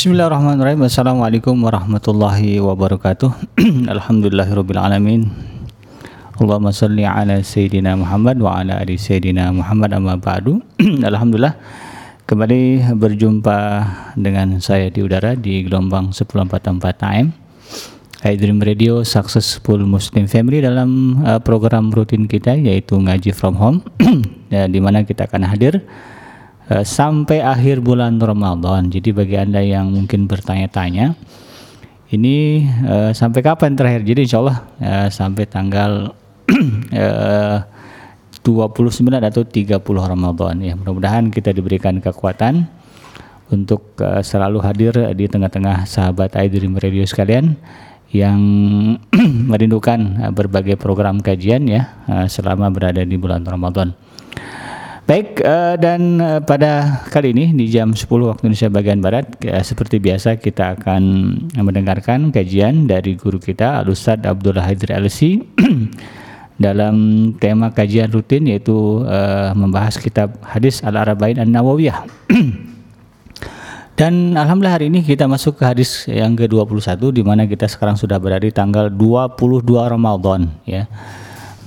Bismillahirrahmanirrahim. Assalamualaikum warahmatullahi wabarakatuh. Alhamdulillahirrahmanirrahim. Allahumma salli ala Sayyidina Muhammad wa ala ali Sayyidina Muhammad amma ba'du. Alhamdulillah kembali berjumpa dengan saya di udara di gelombang 1044 AM. iDream Radio Successful Muslim Family dalam uh, program rutin kita yaitu ngaji from home ya, di mana kita akan hadir uh, sampai akhir bulan Ramadan. Jadi bagi Anda yang mungkin bertanya-tanya ini uh, sampai kapan terakhir? Jadi insya Allah uh, sampai tanggal uh, 29 atau 30 Ramadan ya. Mudah-mudahan kita diberikan kekuatan untuk uh, selalu hadir di tengah-tengah sahabat iDream Radio sekalian yang merindukan berbagai program kajian ya selama berada di bulan Ramadan. Baik uh, dan pada kali ini di jam 10 waktu Indonesia bagian barat seperti biasa kita akan mendengarkan kajian dari guru kita Al Ustaz Abdullah Haidir LC dalam tema kajian rutin yaitu membahas kitab hadis Al-Arba'in An-Nawawiyah. Dan alhamdulillah hari ini kita masuk ke hadis yang ke-21 di mana kita sekarang sudah berada di tanggal 22 Ramadan ya.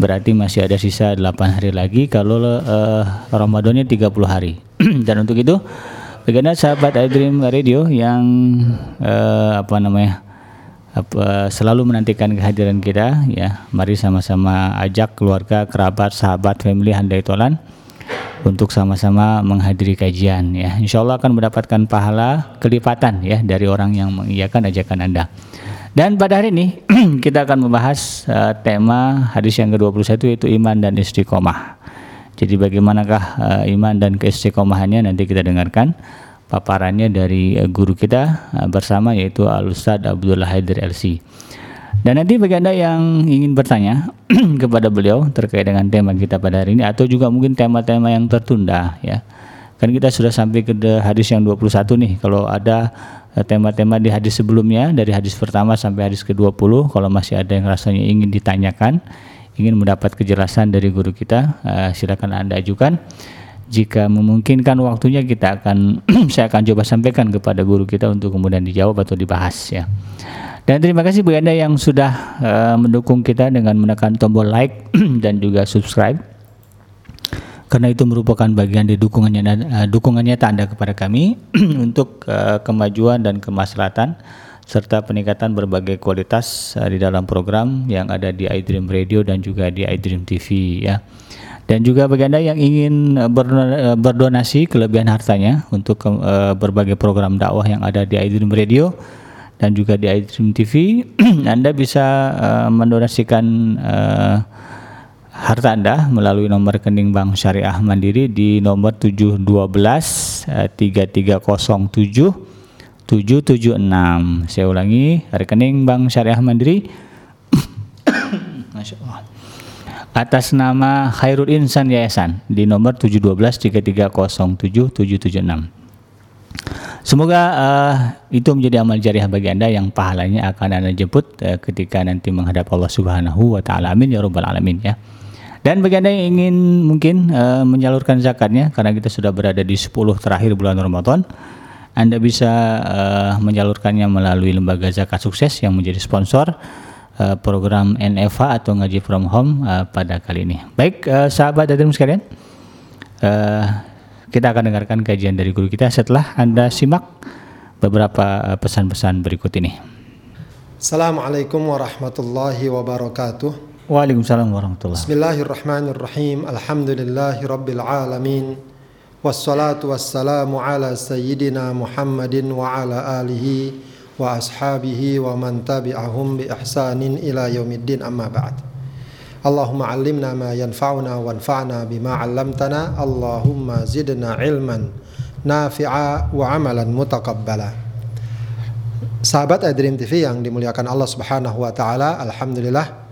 Berarti masih ada sisa 8 hari lagi kalau uh, Ramadannya 30 hari. Dan untuk itu bagaimana sahabat iDream Radio yang uh, apa namanya? apa selalu menantikan kehadiran kita ya. Mari sama-sama ajak keluarga, kerabat, sahabat, family handai tolan untuk sama-sama menghadiri kajian ya. Insya Allah akan mendapatkan pahala kelipatan ya dari orang yang mengiyakan ajakan Anda. Dan pada hari ini kita akan membahas uh, tema hadis yang ke-21 yaitu iman dan istiqomah. Jadi bagaimanakah uh, iman dan keistiqomahannya nanti kita dengarkan paparannya dari uh, guru kita uh, bersama yaitu Al Ustaz Abdullah Haidir LC. Dan nanti bagi Anda yang ingin bertanya kepada beliau terkait dengan tema kita pada hari ini atau juga mungkin tema-tema yang tertunda ya. Kan kita sudah sampai ke hadis yang 21 nih. Kalau ada tema-tema di hadis sebelumnya dari hadis pertama sampai hadis ke-20 kalau masih ada yang rasanya ingin ditanyakan, ingin mendapat kejelasan dari guru kita, uh, silakan Anda ajukan. Jika memungkinkan waktunya kita akan saya akan coba sampaikan kepada guru kita untuk kemudian dijawab atau dibahas ya. Dan terima kasih bagi Anda yang sudah uh, mendukung kita dengan menekan tombol like dan juga subscribe. Karena itu merupakan bagian dari dukungannya uh, dukungannya tanda kepada kami untuk uh, kemajuan dan kemaslahatan serta peningkatan berbagai kualitas uh, di dalam program yang ada di iDream Radio dan juga di iDream TV ya. Dan juga bagi Anda yang ingin berdonasi kelebihan hartanya untuk uh, berbagai program dakwah yang ada di iDream Radio dan juga di iDream TV Anda bisa uh, mendonasikan uh, harta Anda melalui nomor rekening Bank Syariah Mandiri di nomor 712 uh, 3307 776. Saya ulangi, rekening Bank Syariah Mandiri. Atas nama Khairul Insan Yayasan di nomor 712 3307 776. Semoga uh, itu menjadi amal jariah bagi Anda yang pahalanya akan Anda jemput uh, ketika nanti menghadap Allah Subhanahu wa taala. Amin ya rabbal alamin ya. Dan bagi Anda yang ingin mungkin uh, menyalurkan zakatnya karena kita sudah berada di 10 terakhir bulan Ramadan, Anda bisa uh, menyalurkannya melalui lembaga zakat sukses yang menjadi sponsor uh, program NFA atau ngaji from home uh, pada kali ini. Baik uh, sahabat dan sekalian, uh, kita akan dengarkan kajian dari guru kita setelah Anda simak beberapa pesan-pesan berikut ini. Assalamualaikum warahmatullahi wabarakatuh. Waalaikumsalam warahmatullahi Bismillahirrahmanirrahim. Alhamdulillahi rabbil alamin. Wassalatu wassalamu ala sayyidina Muhammadin wa ala alihi wa ashabihi wa man tabi'ahum bi ihsanin ila yaumiddin amma ba'd. Allahumma allimna ma yanfa'una wanfa'na bima 'allamtana Allahumma zidna ilman nafi'a wa amalan mutaqabbala Sahabat Adrim TV yang dimuliakan Allah Subhanahu wa taala, alhamdulillah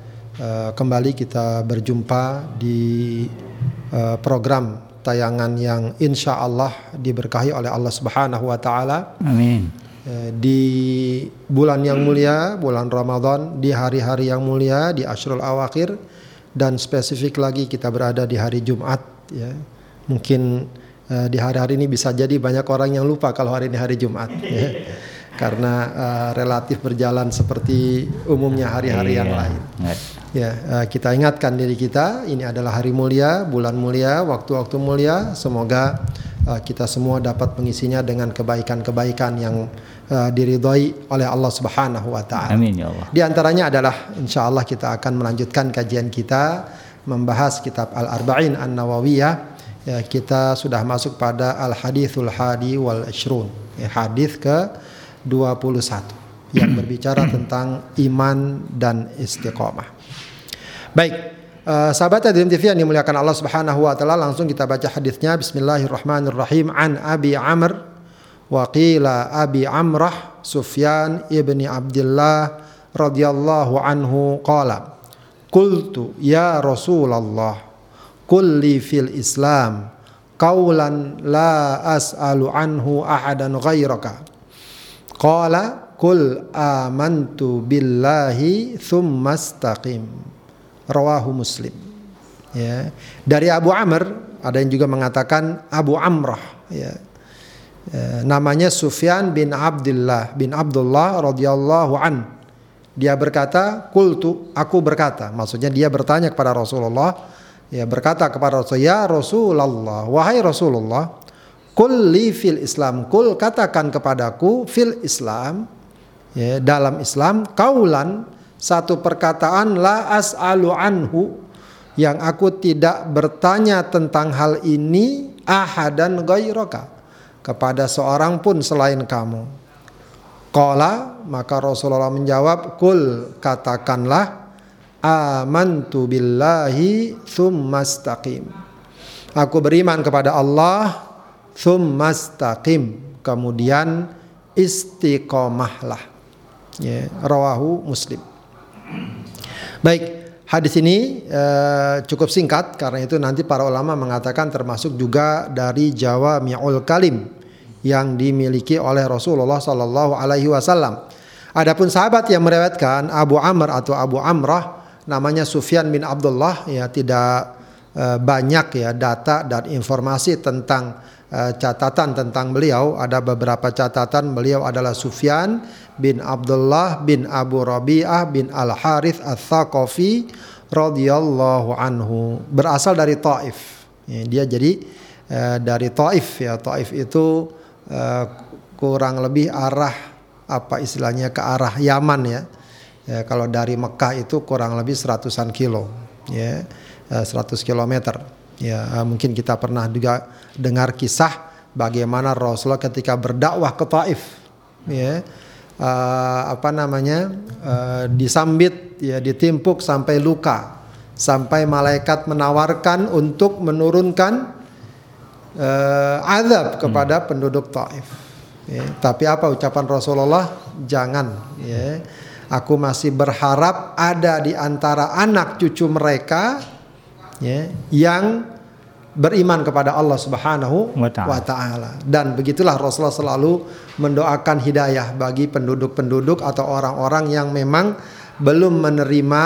uh, kembali kita berjumpa di uh, program tayangan yang insya Allah diberkahi oleh Allah Subhanahu wa taala. Amin. Uh, di bulan yang mulia, bulan Ramadan, di hari-hari yang mulia, di Ashrul Awakhir dan spesifik lagi kita berada di hari Jumat ya. Mungkin uh, di hari-hari ini bisa jadi banyak orang yang lupa kalau hari ini hari Jumat ya. karena uh, relatif berjalan seperti umumnya hari-hari yang Iya, lain. Ya, uh, kita ingatkan diri kita, ini adalah hari mulia, bulan mulia, waktu-waktu mulia. Semoga uh, kita semua dapat mengisinya dengan kebaikan-kebaikan yang uh, diridhoi oleh Allah Subhanahu wa taala. Amin ya Allah. Di antaranya adalah insya Allah kita akan melanjutkan kajian kita membahas kitab Al-Arba'in An-Nawawiyah. Ya, kita sudah masuk pada Al-Hadithul Hadi wal Ishrun. Ya, hadis ke 21 yang berbicara tentang iman dan istiqomah. Baik, eh, sahabat Adrim TV yang dimuliakan Allah Subhanahu wa taala, langsung kita baca hadisnya. Bismillahirrahmanirrahim. An Abi Amr wa qila Abi Amrah Sufyan ibni Abdullah radhiyallahu anhu qala Qultu ya Rasulullah kulli fil Islam qawlan la as'alu anhu ahadan ghairaka Qala kul amantu billahi thumma istaqim. Rawahu Muslim. Ya. Dari Abu Amr ada yang juga mengatakan Abu Amrah ya. E, namanya Sufyan bin Abdullah bin Abdullah radhiyallahu an. Dia berkata, "Qultu, aku berkata." Maksudnya dia bertanya kepada Rasulullah, ya berkata kepada Rasulullah, "Ya Rasulullah, wahai Rasulullah, Kul li fil Islam, kul katakan kepadaku fil Islam, ya, dalam Islam kaulan satu perkataan la as'alu anhu yang aku tidak bertanya tentang hal ini ahadan ghairaka kepada seorang pun selain kamu. Qala maka Rasulullah menjawab kul katakanlah amantu billahi thumma istaqim. Aku beriman kepada Allah Thummastaqim kemudian istiqomahlah ya rawahu muslim baik hadis ini uh, cukup singkat karena itu nanti para ulama mengatakan termasuk juga dari Jawa Mi'ul Kalim yang dimiliki oleh Rasulullah Sallallahu Alaihi Wasallam. Adapun sahabat yang meriwayatkan Abu Amr atau Abu Amrah namanya Sufyan bin Abdullah ya tidak uh, banyak ya data dan informasi tentang uh, catatan tentang beliau ada beberapa catatan. Beliau adalah Sufyan bin Abdullah bin Abu Rabi'ah bin Al Harith Ats-Tsaqafi radhiyallahu anhu. Berasal dari Taif. Ya, dia jadi uh, dari Taif ya. Taif itu uh, kurang lebih arah apa istilahnya ke arah Yaman ya, ya kalau dari Mekah itu kurang lebih seratusan kilo ya. 100 kilometer Ya, mungkin kita pernah juga dengar kisah bagaimana Rasulullah ketika berdakwah ke Taif, ya, uh, apa namanya, uh, disambit, ya, ditimpuk sampai luka, sampai malaikat menawarkan untuk menurunkan uh, azab kepada hmm. penduduk Taif. Ya, tapi apa ucapan Rasulullah? Jangan, ya. Aku masih berharap ada di antara anak cucu mereka ya, yang beriman kepada Allah Subhanahu wa taala. Dan begitulah Rasulullah selalu mendoakan hidayah bagi penduduk-penduduk atau orang-orang yang memang belum menerima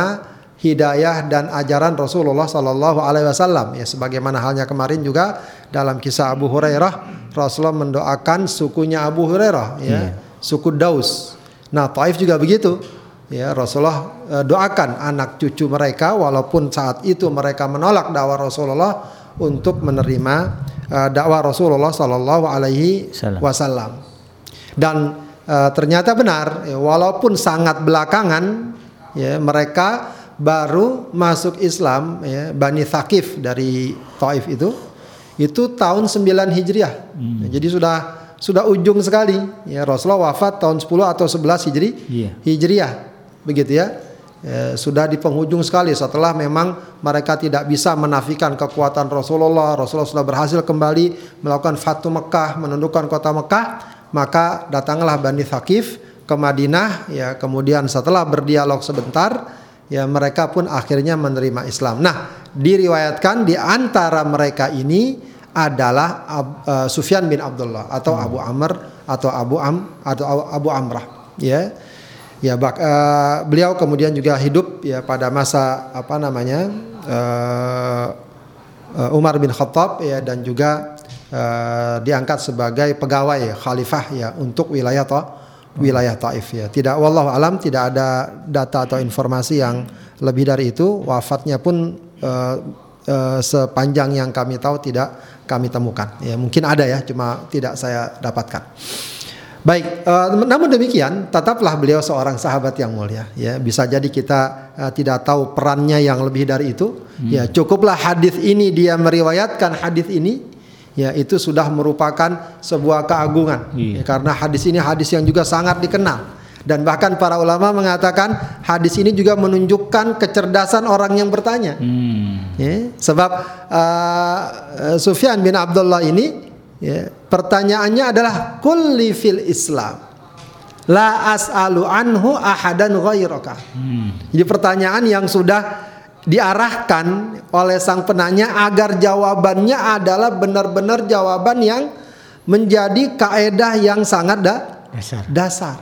hidayah dan ajaran Rasulullah sallallahu alaihi wasallam. Ya sebagaimana halnya kemarin juga dalam kisah Abu Hurairah Rasulullah mendoakan sukunya Abu Hurairah ya, yeah. suku Daus. Nah, Taif juga begitu. Ya, Rasulullah eh, doakan anak cucu mereka walaupun saat itu mereka menolak dakwah Rasulullah untuk menerima uh, dakwah Rasulullah Sallallahu Alaihi Wasallam. Dan uh, ternyata benar, ya, walaupun sangat belakangan, ya mereka baru masuk Islam, ya, Bani Thaqif dari Taif itu, itu tahun 9 Hijriah. Hmm. Ya, jadi sudah sudah ujung sekali. Ya Rasulullah wafat tahun 10 atau 11 Hijri, yeah. Hijriah, begitu ya ya, sudah di penghujung sekali setelah memang mereka tidak bisa menafikan kekuatan Rasulullah. Rasulullah sudah berhasil kembali melakukan Fatu Mekah, menundukkan kota Mekah, maka datanglah Bani Thaqif ke Madinah ya kemudian setelah berdialog sebentar ya mereka pun akhirnya menerima Islam. Nah, diriwayatkan di antara mereka ini adalah uh, Sufyan bin Abdullah atau hmm. Abu Amr atau Abu Am atau Abu Amrah ya Ya, bak, uh, beliau kemudian juga hidup ya pada masa apa namanya uh, Umar bin Khattab ya dan juga uh, diangkat sebagai pegawai khalifah ya untuk wilayah toh, wilayah Taif ya. Tidak wallahu alam tidak ada data atau informasi yang lebih dari itu. Wafatnya pun uh, uh, sepanjang yang kami tahu tidak kami temukan. Ya mungkin ada ya, cuma tidak saya dapatkan. Baik, uh, namun demikian tetaplah beliau seorang sahabat yang mulia. Ya, bisa jadi kita uh, tidak tahu perannya yang lebih dari itu. Hmm. Ya, cukuplah hadis ini dia meriwayatkan hadis ini. Ya, itu sudah merupakan sebuah keagungan. Hmm. Ya, karena hadis ini hadis yang juga sangat dikenal. Dan bahkan para ulama mengatakan hadis ini juga menunjukkan kecerdasan orang yang bertanya. Hmm. Ya, sebab uh, Sufyan bin Abdullah ini Ya, pertanyaannya adalah kulli fil Islam. La as'alu anhu ahadan ghairaka. Hmm. Jadi pertanyaan yang sudah diarahkan oleh sang penanya agar jawabannya adalah benar-benar jawaban yang menjadi kaedah yang sangat da dasar. dasar.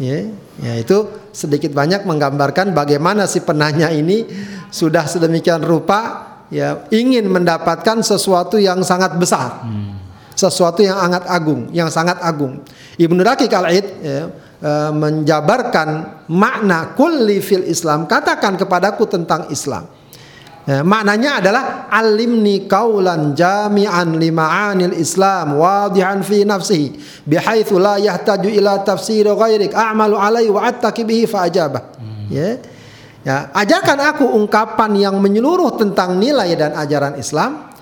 Ya, ya itu sedikit banyak menggambarkan bagaimana si penanya ini sudah sedemikian rupa ya ingin mendapatkan sesuatu yang sangat besar. Hmm. Sesuatu yang sangat agung, yang sangat agung. Ibnu Daqiq Al-Aid ya, e, menjabarkan makna kulli fil Islam, katakan kepadaku tentang Islam. Ya, maknanya adalah alimni kaulan jami'an lima'anil Islam wadihan fi nafsihi bihaitsu la yahtaju ila tafsir ghairik a'malu alaihi wa bihi fa ajabah. Hmm. Ya. Ya, ajarkan aku ungkapan yang menyeluruh tentang nilai dan ajaran Islam,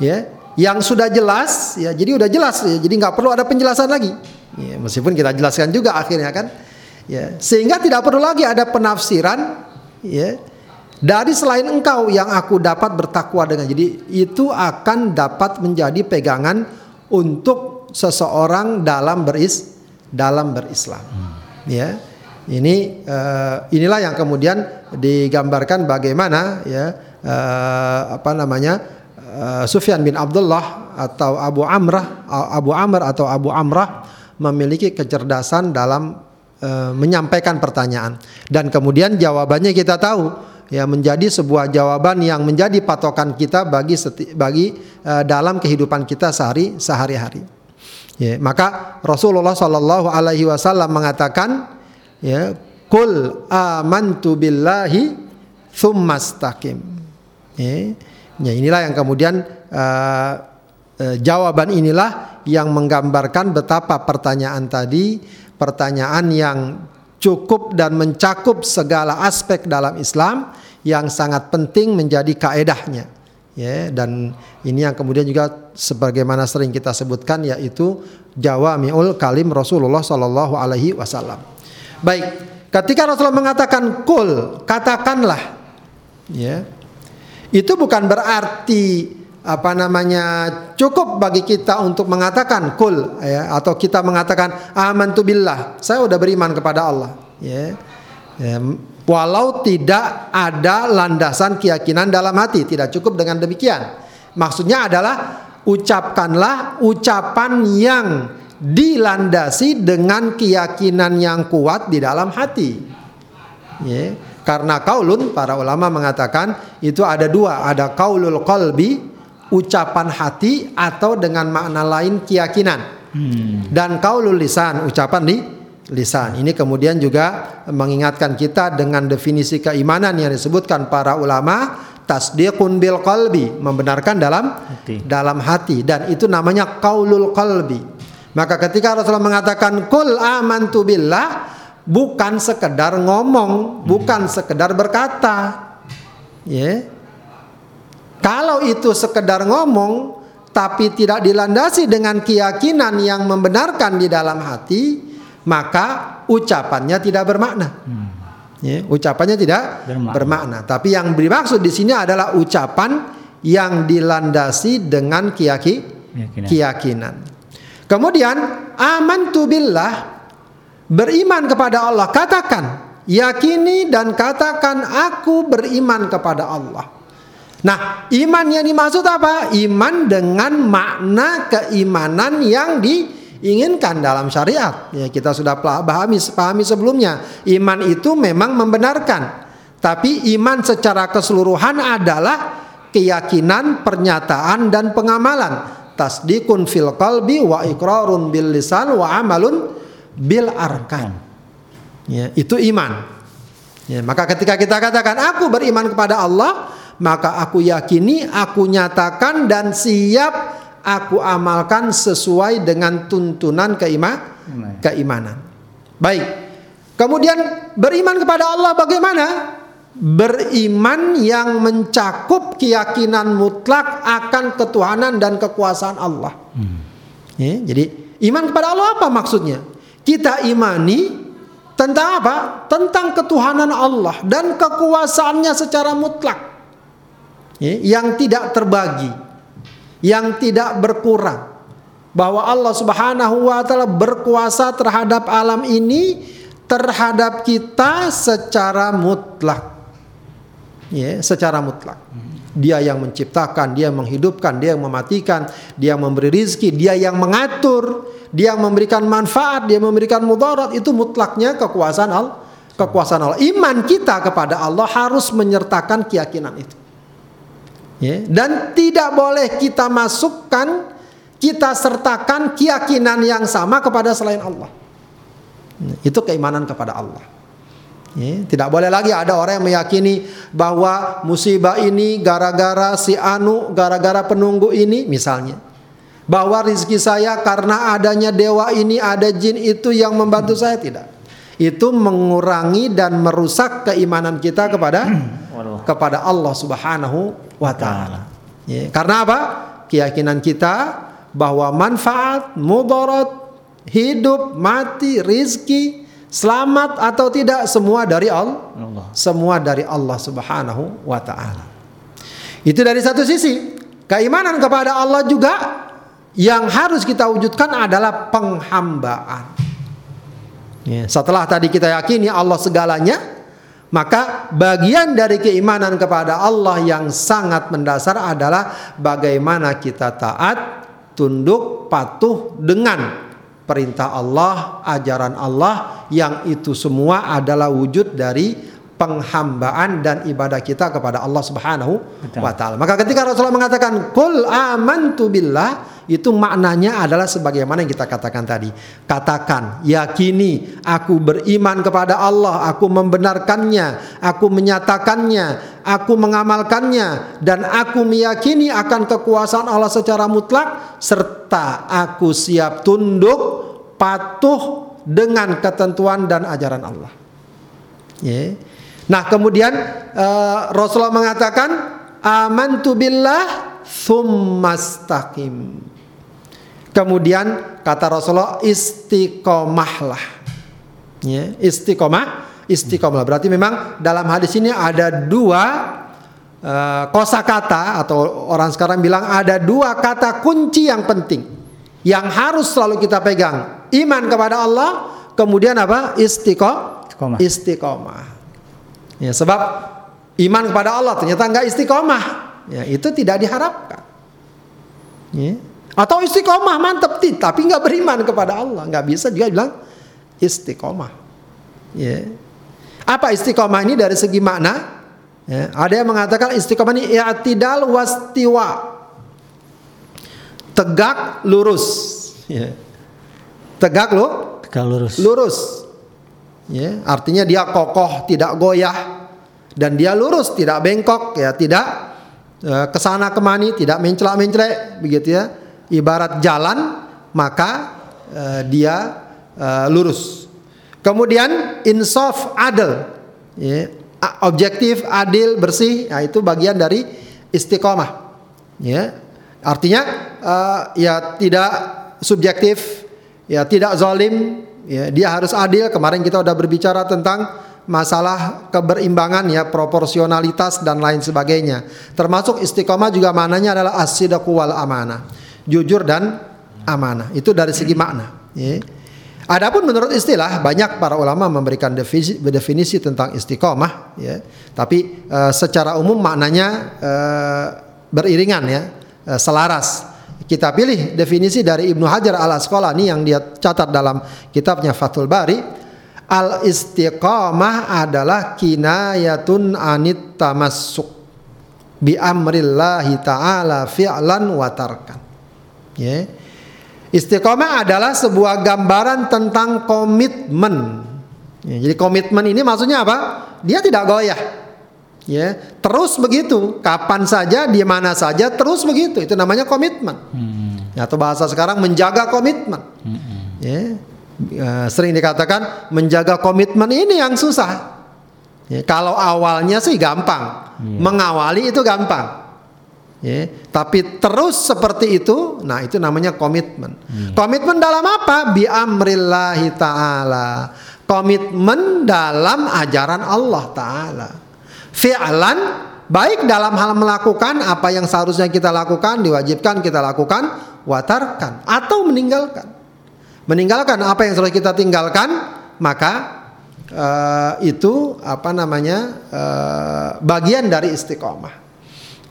ya, yang sudah jelas, ya, jadi udah jelas, ya, jadi nggak perlu ada penjelasan lagi. Ya, meskipun kita jelaskan juga akhirnya kan, ya, sehingga tidak perlu lagi ada penafsiran, ya, dari selain engkau yang aku dapat bertakwa dengan. Jadi itu akan dapat menjadi pegangan untuk seseorang dalam beris dalam berislam. Hmm. Ya. Ini uh, inilah yang kemudian digambarkan bagaimana ya uh, apa namanya uh, Sufyan bin Abdullah atau Abu Amrah Abu Amr atau Abu Amrah memiliki kecerdasan dalam uh, menyampaikan pertanyaan dan kemudian jawabannya kita tahu ya menjadi sebuah jawaban yang menjadi patokan kita bagi seti, bagi uh, dalam kehidupan kita sehari sehari-hari. Ya, maka Rasulullah Shallallahu Alaihi Wasallam mengatakan ya kul amantu billahi thummastaqim ya, ya inilah yang kemudian uh, uh, jawaban inilah yang menggambarkan betapa pertanyaan tadi pertanyaan yang cukup dan mencakup segala aspek dalam Islam yang sangat penting menjadi kaedahnya. Ya dan ini yang kemudian juga sebagaimana sering kita sebutkan yaitu jawamiul kalim Rasulullah Shallallahu alaihi wasallam Baik, ketika Rasulullah mengatakan kul, katakanlah. Ya. Itu bukan berarti apa namanya cukup bagi kita untuk mengatakan kul ya atau kita mengatakan amantu billah saya udah beriman kepada Allah ya. ya walau tidak ada landasan keyakinan dalam hati tidak cukup dengan demikian maksudnya adalah ucapkanlah ucapan yang dilandasi dengan keyakinan yang kuat di dalam hati. Ya. Karena kaulun para ulama mengatakan itu ada dua, ada kaulul qalbi ucapan hati atau dengan makna lain keyakinan. Hmm. Dan kaulul lisan ucapan di lisan. Ini kemudian juga mengingatkan kita dengan definisi keimanan yang disebutkan para ulama tasdiqun bil qalbi membenarkan dalam hati. dalam hati dan itu namanya kaulul qalbi maka ketika Rasulullah mengatakan kul amantu billah bukan sekedar ngomong, bukan sekedar berkata. Ya. Yeah. Kalau itu sekedar ngomong tapi tidak dilandasi dengan keyakinan yang membenarkan di dalam hati, maka ucapannya tidak bermakna. Hmm. Ya, ucapannya tidak bermakna. bermakna. Tapi yang dimaksud di sini adalah ucapan yang dilandasi dengan keyakinan. keyakinan. Kemudian amantu billah beriman kepada Allah. Katakan, yakini dan katakan aku beriman kepada Allah. Nah, iman yang dimaksud apa? Iman dengan makna keimanan yang diinginkan dalam syariat. Ya, kita sudah pahami, pahami sebelumnya. Iman itu memang membenarkan. Tapi iman secara keseluruhan adalah keyakinan, pernyataan dan pengamalan tasdikun fil qalbi wa iqrarun bil lisan wa amalun bil arkan. Ya, itu iman. Ya, maka ketika kita katakan aku beriman kepada Allah, maka aku yakini, aku nyatakan dan siap aku amalkan sesuai dengan tuntunan keima, keimanan. Baik. Kemudian beriman kepada Allah bagaimana? Beriman yang mencakup keyakinan mutlak akan ketuhanan dan kekuasaan Allah. Hmm. Ya, jadi iman kepada Allah apa maksudnya? Kita imani tentang apa? Tentang ketuhanan Allah dan kekuasaannya secara mutlak. Ya, yang tidak terbagi, yang tidak berkurang. Bahwa Allah Subhanahu wa taala berkuasa terhadap alam ini, terhadap kita secara mutlak ya secara mutlak. Dia yang menciptakan, dia yang menghidupkan, dia yang mematikan, dia yang memberi rizki, dia yang mengatur, dia yang memberikan manfaat, dia yang memberikan mudarat itu mutlaknya kekuasaan Allah. Kekuasaan Allah. Iman kita kepada Allah harus menyertakan keyakinan itu. Ya, dan tidak boleh kita masukkan, kita sertakan keyakinan yang sama kepada selain Allah. Itu keimanan kepada Allah. Ya, tidak boleh lagi ada orang yang meyakini bahwa musibah ini gara-gara si Anu, gara-gara penunggu ini misalnya. Bahwa rizki saya karena adanya dewa ini, ada jin itu yang membantu saya tidak. Itu mengurangi dan merusak keimanan kita kepada kepada Allah Subhanahu wa taala. Ya, karena apa? Keyakinan kita bahwa manfaat, mudarat, hidup, mati, rizki Selamat atau tidak semua dari Allah. Semua dari Allah Subhanahu wa taala. Itu dari satu sisi. Keimanan kepada Allah juga yang harus kita wujudkan adalah penghambaan. Ya, setelah tadi kita yakini Allah segalanya, maka bagian dari keimanan kepada Allah yang sangat mendasar adalah bagaimana kita taat, tunduk, patuh dengan perintah Allah, ajaran Allah yang itu semua adalah wujud dari penghambaan dan ibadah kita kepada Allah Subhanahu wa taala. Maka ketika Rasulullah mengatakan qul amantu billah itu maknanya adalah sebagaimana yang kita katakan tadi. Katakan, yakini aku beriman kepada Allah, aku membenarkannya, aku menyatakannya, aku mengamalkannya dan aku meyakini akan kekuasaan Allah secara mutlak serta aku siap tunduk patuh dengan ketentuan dan ajaran Allah. Yeah. Nah kemudian uh, Rasulullah mengatakan amantu billah thummastaqim. Kemudian kata Rasulullah istiqomahlah. Ya, istiqomah, istiqomah. Berarti memang dalam hadis ini ada dua uh, kosakata atau orang sekarang bilang ada dua kata kunci yang penting yang harus selalu kita pegang. Iman kepada Allah, kemudian apa? Istiqomah. Istiqomah. Ya, sebab iman kepada Allah ternyata enggak istiqomah. Ya, itu tidak diharapkan. Ya. Atau istiqomah mantap tapi nggak beriman kepada Allah, nggak bisa juga bilang istiqomah. Ya. Apa istiqomah ini dari segi makna? Ya, ada yang mengatakan istiqomah ini i'tidal wastiwa. Tegak lurus. Ya. Tegak lo? Tegak lurus. Lurus. Ya, artinya dia kokoh, tidak goyah dan dia lurus, tidak bengkok, ya tidak uh, ke sana kemani, tidak mencelak-mencelek, begitu ya. Ibarat jalan, maka uh, dia uh, lurus. Kemudian insaf adil, ya, objektif, adil, bersih, ya, itu bagian dari istiqomah. Ya, artinya uh, ya tidak subjektif, ya tidak zalim, ya dia harus adil kemarin kita sudah berbicara tentang masalah keberimbangan ya proporsionalitas dan lain sebagainya termasuk istiqomah juga maknanya adalah asidaqu wal amanah jujur dan amanah itu dari segi makna ya. Adapun menurut istilah banyak para ulama memberikan definisi, definisi tentang istiqomah ya tapi uh, secara umum maknanya uh, beriringan ya uh, selaras kita pilih definisi dari Ibnu Hajar al Asqalani yang dia catat dalam kitabnya Fathul Bari. Al istiqamah adalah kinayatun anit tamassuk bi amrillahi ta'ala fi'lan wa tarkan. Ya. Istiqomah adalah sebuah gambaran tentang komitmen. Ya, jadi komitmen ini maksudnya apa? Dia tidak goyah. Ya, terus begitu. Kapan saja, di mana saja, terus begitu. Itu namanya komitmen. Hmm. Ya, atau bahasa sekarang menjaga komitmen. Hmm. Ya, ya, sering dikatakan menjaga komitmen ini yang susah. Ya, kalau awalnya sih gampang, hmm. mengawali itu gampang. Ya, tapi terus seperti itu, nah itu namanya komitmen. Hmm. Komitmen dalam apa? Bi amrillahi taala. Komitmen dalam ajaran Allah taala. Fi'lan baik dalam hal melakukan apa yang seharusnya kita lakukan, diwajibkan kita lakukan, watarkan atau meninggalkan. Meninggalkan apa yang sudah kita tinggalkan, maka uh, itu apa namanya? Uh, bagian dari istiqomah.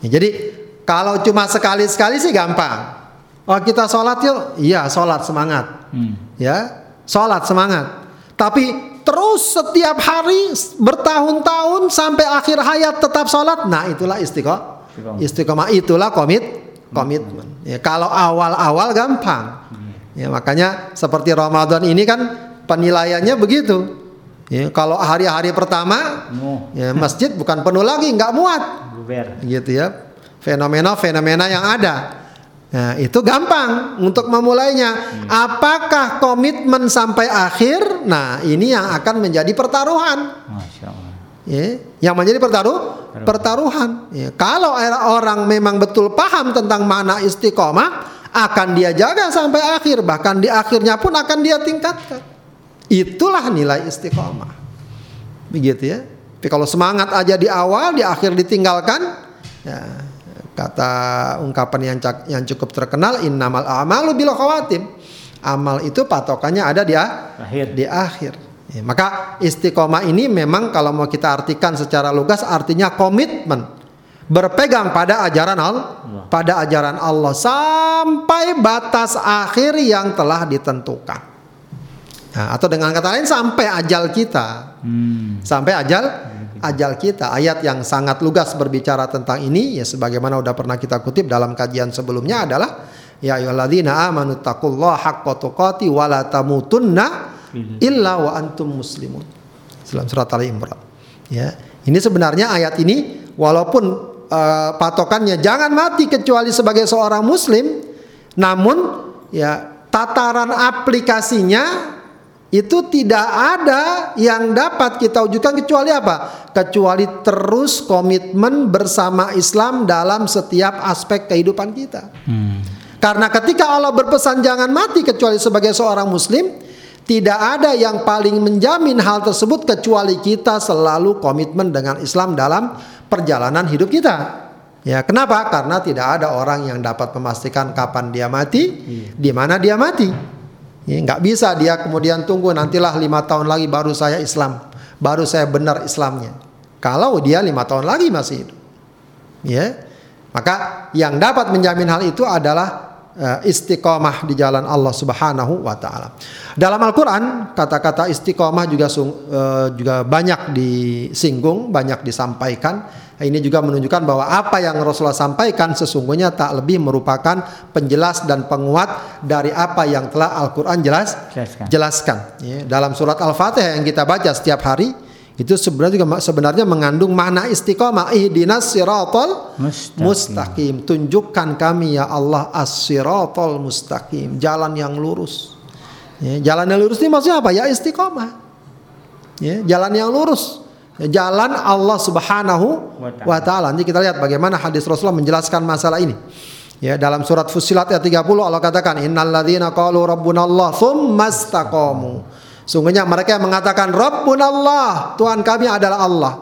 Ya, jadi kalau cuma sekali-sekali sih gampang. Oh kita sholat yuk, iya sholat semangat, hmm. ya sholat semangat. Tapi terus setiap hari bertahun-tahun sampai akhir hayat tetap sholat, nah itulah istiqomah. Istiqomah itulah komit, komitmen. Ya, kalau awal-awal gampang, hmm. ya makanya seperti Ramadan ini kan penilaiannya begitu. Ya, kalau hari-hari pertama, ya masjid bukan penuh lagi, nggak muat, gitu ya fenomena-fenomena yang ada. Nah, itu gampang untuk memulainya. Hmm. Apakah komitmen sampai akhir? Nah, ini yang akan menjadi pertaruhan. Masya Allah. Ya, yang menjadi pertaruh pertaruhan. Ya, kalau orang memang betul paham tentang mana istiqomah, akan dia jaga sampai akhir, bahkan di akhirnya pun akan dia tingkatkan. Itulah nilai istiqomah. Begitu ya. Tapi kalau semangat aja di awal, di akhir ditinggalkan, ya Kata ungkapan yang yang cukup terkenal innamal a'malu bil khawatim. Amal itu patokannya ada di akhir. Di akhir. Ya, maka istiqomah ini memang kalau mau kita artikan secara lugas artinya komitmen berpegang pada ajaran Allah, pada ajaran Allah sampai batas akhir yang telah ditentukan. Nah, atau dengan kata lain sampai ajal kita. Hmm. Sampai ajal ajal kita. Ayat yang sangat lugas berbicara tentang ini ya sebagaimana udah pernah kita kutip dalam kajian sebelumnya adalah ya ayyuhalladzina amanu taqullaha haqqa tuqati wa la tamutunna illa wa antum muslimun. Dalam surat Ali Imran. Ya. Ini sebenarnya ayat ini walaupun uh, patokannya jangan mati kecuali sebagai seorang muslim namun ya tataran aplikasinya itu tidak ada yang dapat kita wujudkan kecuali apa? Kecuali terus komitmen bersama Islam dalam setiap aspek kehidupan kita. Hmm. Karena ketika Allah berpesan jangan mati kecuali sebagai seorang muslim, tidak ada yang paling menjamin hal tersebut kecuali kita selalu komitmen dengan Islam dalam perjalanan hidup kita. Ya, kenapa? Karena tidak ada orang yang dapat memastikan kapan dia mati, iya. di mana dia mati. Ya, nggak bisa dia kemudian tunggu nantilah lima tahun lagi baru saya Islam, baru saya benar Islamnya. Kalau dia lima tahun lagi masih hidup, ya maka yang dapat menjamin hal itu adalah uh, istiqomah di jalan Allah Subhanahu wa taala. Dalam Al-Qur'an kata-kata istiqomah juga uh, juga banyak disinggung, banyak disampaikan ini juga menunjukkan bahwa apa yang Rasulullah sampaikan sesungguhnya tak lebih merupakan penjelas dan penguat dari apa yang telah Al-Quran jelas jelaskan. jelaskan. Ya, dalam surat Al-Fatihah yang kita baca setiap hari itu sebenarnya juga sebenarnya mengandung makna istiqomah ihdinas siratal mustaqim. mustaqim. Tunjukkan kami ya Allah as-siratal mustaqim, jalan yang lurus. Ya, jalan yang lurus ini maksudnya apa? Ya istiqomah. Ya, jalan yang lurus jalan Allah Subhanahu wa taala. Nanti kita lihat bagaimana hadis Rasulullah menjelaskan masalah ini. Ya, dalam surat Fussilat ayat 30 Allah katakan innalladzina qalu rabbunallah tsumastaqamu. Sungguhnya mereka yang mengatakan rabbunallah, Tuhan kami adalah Allah.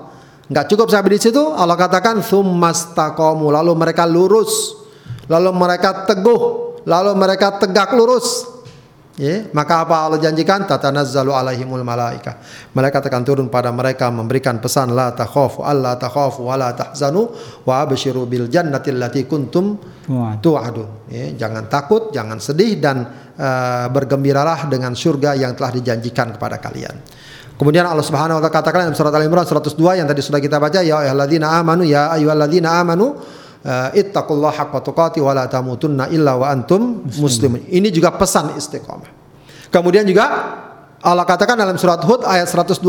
Enggak cukup sampai di situ, Allah katakan tsumastaqamu, lalu mereka lurus, lalu mereka teguh, lalu mereka tegak lurus. Ya, maka apa Allah janjikan tatanazzalu alaihimul malaika. Malaikat akan turun pada mereka memberikan pesan la takhafu alla takhafu wa la tahzanu wa abshiru bil jannati allati kuntum tu'adun. Ya, jangan takut, jangan sedih dan uh, bergembiralah dengan surga yang telah dijanjikan kepada kalian. Kemudian Allah Subhanahu wa taala katakan dalam surat Al-Imran 102 yang tadi sudah kita baca ya ayyuhalladzina amanu ya ayyuhalladzina amanu ittaqullah haqqa tuqati wa la tamutunna illa wa antum muslimun. Ini juga pesan istiqomah. Kemudian juga Allah katakan dalam surat Hud ayat 112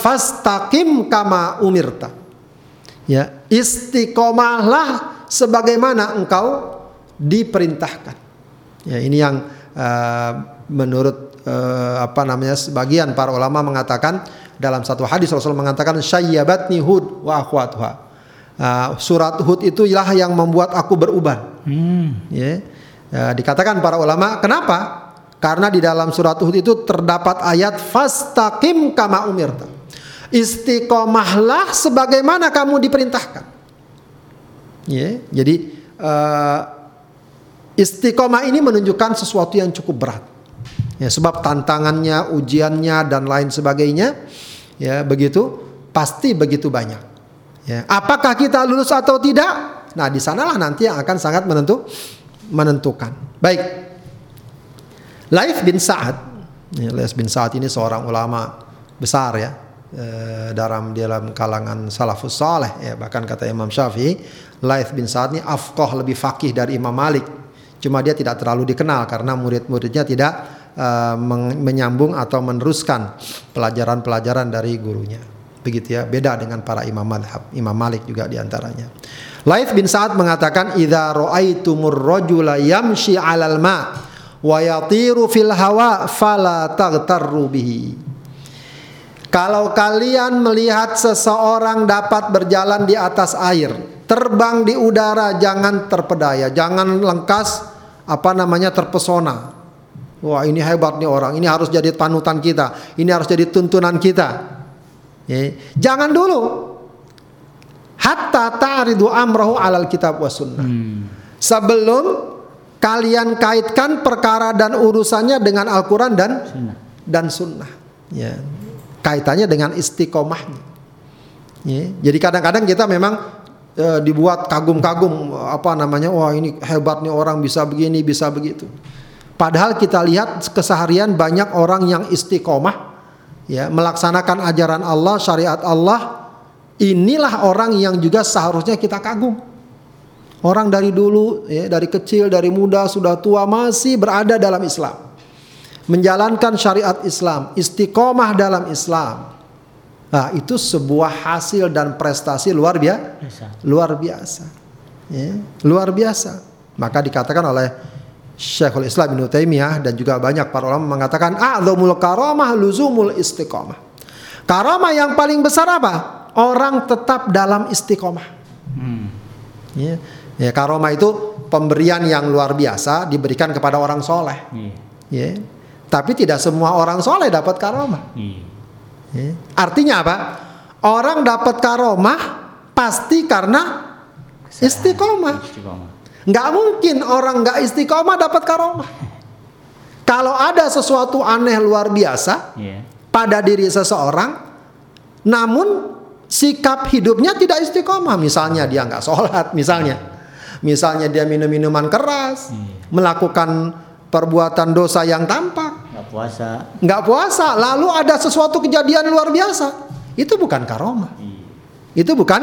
fastaqim kama umirta. Ya, istiqomahlah sebagaimana engkau diperintahkan. Ya, ini yang uh, menurut uh, apa namanya sebagian para ulama mengatakan dalam satu hadis Rasul mengatakan syayyabatni hud wa akhwatuha. Uh, surat Hud itu ialah yang membuat aku beruban. Hmm. Ya. Uh, dikatakan para ulama, kenapa? Karena di dalam surat Hud itu terdapat ayat fastaqim kama umirta. Istiqomahlah sebagaimana kamu diperintahkan. Ya, jadi uh, istiqomah ini menunjukkan sesuatu yang cukup berat. Ya, sebab tantangannya, ujiannya dan lain sebagainya ya begitu pasti begitu banyak. Ya, apakah kita lulus atau tidak? Nah, di sanalah nanti yang akan sangat menentu menentukan. Baik. Laif bin Sa'ad. Ya, Laif bin Sa'ad ini seorang ulama besar ya eh, dalam dalam kalangan salafus saleh ya bahkan kata Imam Syafi'i Laif bin Sa'ad ini afqah lebih fakih dari Imam Malik. Cuma dia tidak terlalu dikenal karena murid-muridnya tidak uh, menyambung atau meneruskan pelajaran-pelajaran dari gurunya. Begitu ya, beda dengan para imam madhab. Imam Malik juga di antaranya. Laith bin Sa'ad mengatakan, "Idza ra'aitumur rajula yamshi 'alal ma' wa yatiru fil hawa fala taghtarru bihi." Kalau kalian melihat seseorang dapat berjalan di atas air, terbang di udara, jangan terpedaya, jangan lengkas apa namanya terpesona. Wah ini hebat nih orang, ini harus jadi panutan kita, ini harus jadi tuntunan kita. Ya. Jangan dulu. Hatta ta'ridu amrahu alal kitab wa sunnah. Hmm. Sebelum kalian kaitkan perkara dan urusannya dengan Al-Quran dan sunnah. dan sunnah. Ya. Kaitannya dengan istiqomahnya. Ya. Jadi kadang-kadang kita memang e, dibuat kagum-kagum apa namanya, wah ini hebatnya orang bisa begini, bisa begitu. Padahal kita lihat keseharian banyak orang yang istiqomah ya melaksanakan ajaran Allah, syariat Allah. Inilah orang yang juga seharusnya kita kagum. Orang dari dulu ya dari kecil, dari muda, sudah tua masih berada dalam Islam. Menjalankan syariat Islam, istiqomah dalam Islam. Nah, itu sebuah hasil dan prestasi luar biasa. Luar biasa. Ya, luar biasa. Maka dikatakan oleh Syekhul Islam Ibnu Taimiyah dan juga banyak para ulama mengatakan a'zamul karamah luzumul istiqomah. Karamah yang paling besar apa? Orang tetap dalam istiqomah. Hmm. Ya. ya karamah itu pemberian yang luar biasa diberikan kepada orang soleh. Hmm. Ya. Tapi tidak semua orang soleh dapat karamah. Hmm. Ya. Artinya apa? Orang dapat karomah pasti karena istiqomah. istiqomah. Nggak mungkin orang nggak istiqomah dapat karomah. Kalau ada sesuatu aneh luar biasa yeah. pada diri seseorang, namun sikap hidupnya tidak istiqomah. Misalnya dia nggak sholat, misalnya, misalnya dia minum minuman keras, yeah. melakukan perbuatan dosa yang tampak, nggak puasa, nggak puasa. Lalu ada sesuatu kejadian luar biasa, itu bukan karomah. Yeah. Itu bukan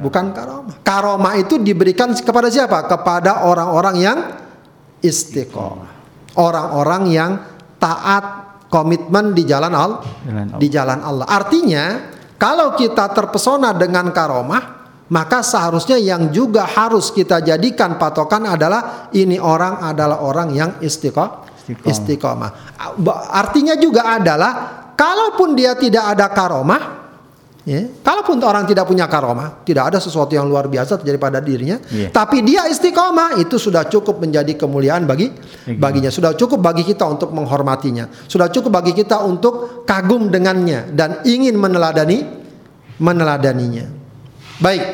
bukan karomah. Karomah itu diberikan kepada siapa? Kepada orang-orang yang istiqomah. Orang-orang yang taat komitmen di jalan Allah, di jalan Allah. Artinya, kalau kita terpesona dengan karomah, maka seharusnya yang juga harus kita jadikan patokan adalah ini orang adalah orang yang istiqomah. Istiqomah. Artinya juga adalah kalaupun dia tidak ada karomah, Ya. Kalaupun orang tidak punya karomah, tidak ada sesuatu yang luar biasa terjadi pada dirinya, yeah. tapi dia istiqomah itu sudah cukup menjadi kemuliaan bagi baginya, sudah cukup bagi kita untuk menghormatinya, sudah cukup bagi kita untuk kagum dengannya dan ingin meneladani meneladaninya. Baik.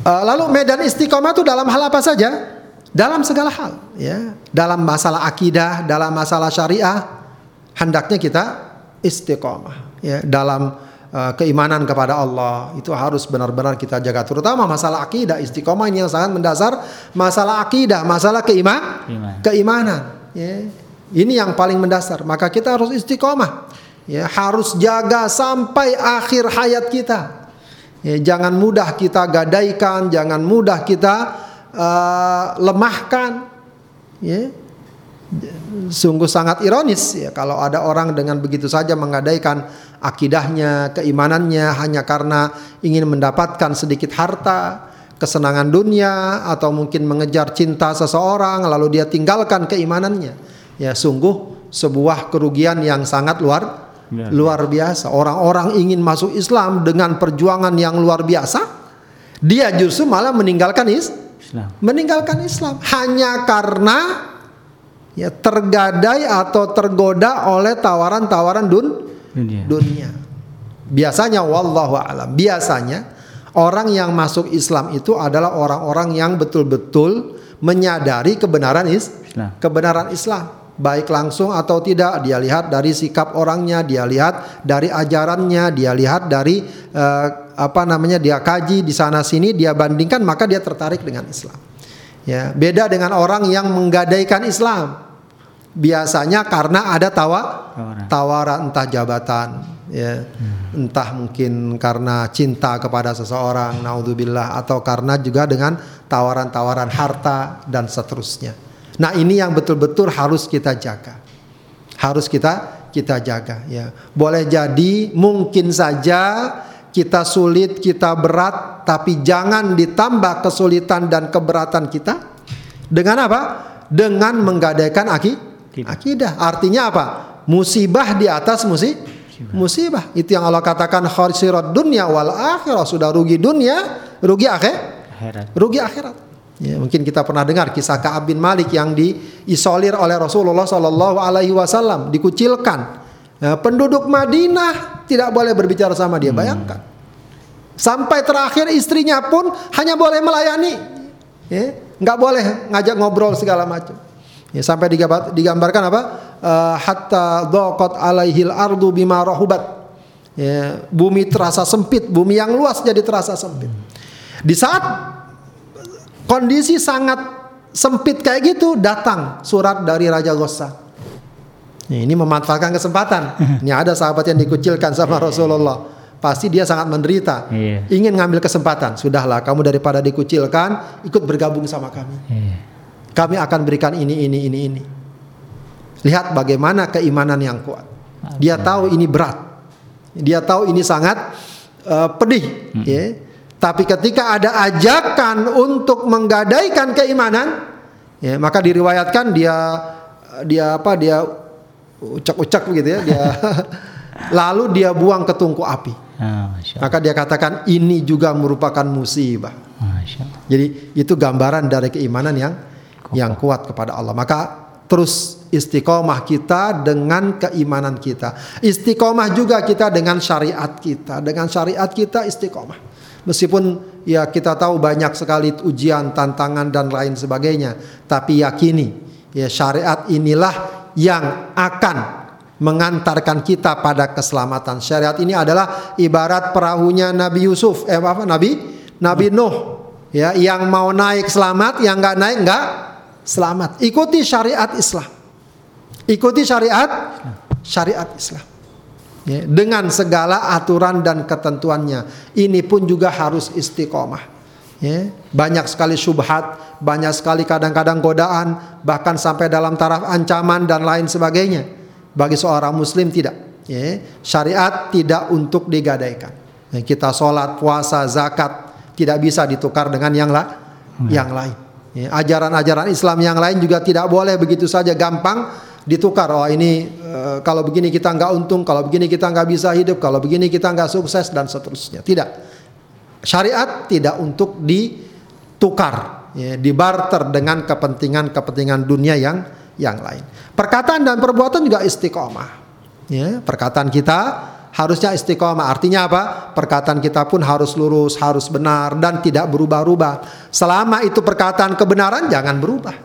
Uh, lalu medan istiqomah itu dalam hal apa saja? Dalam segala hal, ya. Dalam masalah akidah, dalam masalah syariah, hendaknya kita istiqomah ya dalam uh, keimanan kepada Allah itu harus benar-benar kita jaga terutama masalah akidah istiqomah ini yang sangat mendasar masalah akidah masalah keiman Iman. keimanan ya ini yang paling mendasar maka kita harus istiqomah ya harus jaga sampai akhir hayat kita Ya, jangan mudah kita gadaikan, jangan mudah kita uh, lemahkan. Ya. Sungguh sangat ironis ya kalau ada orang dengan begitu saja menggadaikan akidahnya, keimanannya hanya karena ingin mendapatkan sedikit harta, kesenangan dunia atau mungkin mengejar cinta seseorang lalu dia tinggalkan keimanannya. Ya sungguh sebuah kerugian yang sangat luar ya. luar biasa. Orang-orang ingin masuk Islam dengan perjuangan yang luar biasa, dia justru malah meninggalkan is Islam. Meninggalkan Islam hanya karena ya tergadai atau tergoda oleh tawaran-tawaran dun dunia. dunia. Biasanya wallahu alam, biasanya orang yang masuk Islam itu adalah orang-orang yang betul-betul menyadari kebenaran is Islam. kebenaran Islam baik langsung atau tidak dia lihat dari sikap orangnya dia lihat dari ajarannya dia lihat dari uh, apa namanya dia kaji di sana sini dia bandingkan maka dia tertarik dengan Islam ya beda dengan orang yang menggadaikan Islam biasanya karena ada tawa tawaran entah jabatan ya hmm. entah mungkin karena cinta kepada seseorang naudzubillah atau karena juga dengan tawaran-tawaran harta dan seterusnya Nah, ini yang betul-betul harus kita jaga. Harus kita kita jaga ya. Boleh jadi mungkin saja kita sulit, kita berat, tapi jangan ditambah kesulitan dan keberatan kita dengan apa? Dengan menggadaikan aki, akidah. Artinya apa? Musibah di atas musibah. Musibah. Itu yang Allah katakan khasirat dunia wal akhirah. Sudah rugi dunia, rugi akhir, akhirat. Rugi akhirat. Ya, mungkin kita pernah dengar kisah Ka'ab bin Malik yang diisolir oleh Rasulullah Shallallahu Alaihi Wasallam, dikucilkan. Ya, penduduk Madinah tidak boleh berbicara sama dia. Hmm. Bayangkan. Sampai terakhir istrinya pun hanya boleh melayani, ya, nggak boleh ngajak ngobrol segala macam. Ya, sampai digambarkan apa? Uh, hatta dhaqat alaihil ardu bima rahubat. Ya, bumi terasa sempit, bumi yang luas jadi terasa sempit. Di saat kondisi sangat sempit kayak gitu datang surat dari Raja Gosa. Ini memanfaatkan kesempatan. Ini ada sahabat yang dikucilkan sama Rasulullah. Pasti dia sangat menderita. Iya. Ingin ngambil kesempatan. Sudahlah, kamu daripada dikucilkan, ikut bergabung sama kami. Iya. Kami akan berikan ini, ini, ini, ini. Lihat bagaimana keimanan yang kuat. Dia tahu ini berat. Dia tahu ini sangat uh, pedih. Hmm. Ya. Tapi ketika ada ajakan untuk menggadaikan keimanan, ya, maka diriwayatkan dia dia apa dia ucak-ucak begitu ya, dia lalu dia buang ke tungku api. Ah, maka dia katakan ini juga merupakan musibah. Jadi itu gambaran dari keimanan yang yang kuat kepada Allah. Maka terus istiqomah kita dengan keimanan kita. Istiqomah juga kita dengan syariat kita. Dengan syariat kita istiqomah. Meskipun ya kita tahu banyak sekali ujian, tantangan dan lain sebagainya, tapi yakini ya syariat inilah yang akan mengantarkan kita pada keselamatan. Syariat ini adalah ibarat perahunya Nabi Yusuf, eh apa Nabi Nabi Nuh ya yang mau naik selamat, yang nggak naik nggak selamat. Ikuti syariat Islam. Ikuti syariat syariat Islam ya, dengan segala aturan dan ketentuannya. Ini pun juga harus istiqomah. Ya, banyak sekali syubhat, banyak sekali kadang-kadang godaan, bahkan sampai dalam taraf ancaman dan lain sebagainya. Bagi seorang muslim tidak. Ya, syariat tidak untuk digadaikan. Kita sholat, puasa, zakat tidak bisa ditukar dengan yang, la yang lain. Ya, ajaran-ajaran Islam yang lain juga tidak boleh begitu saja gampang ditukar. Oh ini uh, kalau begini kita nggak untung, kalau begini kita nggak bisa hidup, kalau begini kita nggak sukses dan seterusnya. Tidak. Syariat tidak untuk ditukar, ya, dibarter dengan kepentingan-kepentingan dunia yang yang lain. Perkataan dan perbuatan juga istiqomah. Ya, perkataan kita harusnya istiqomah. Artinya apa? Perkataan kita pun harus lurus, harus benar dan tidak berubah-ubah. Selama itu perkataan kebenaran jangan berubah.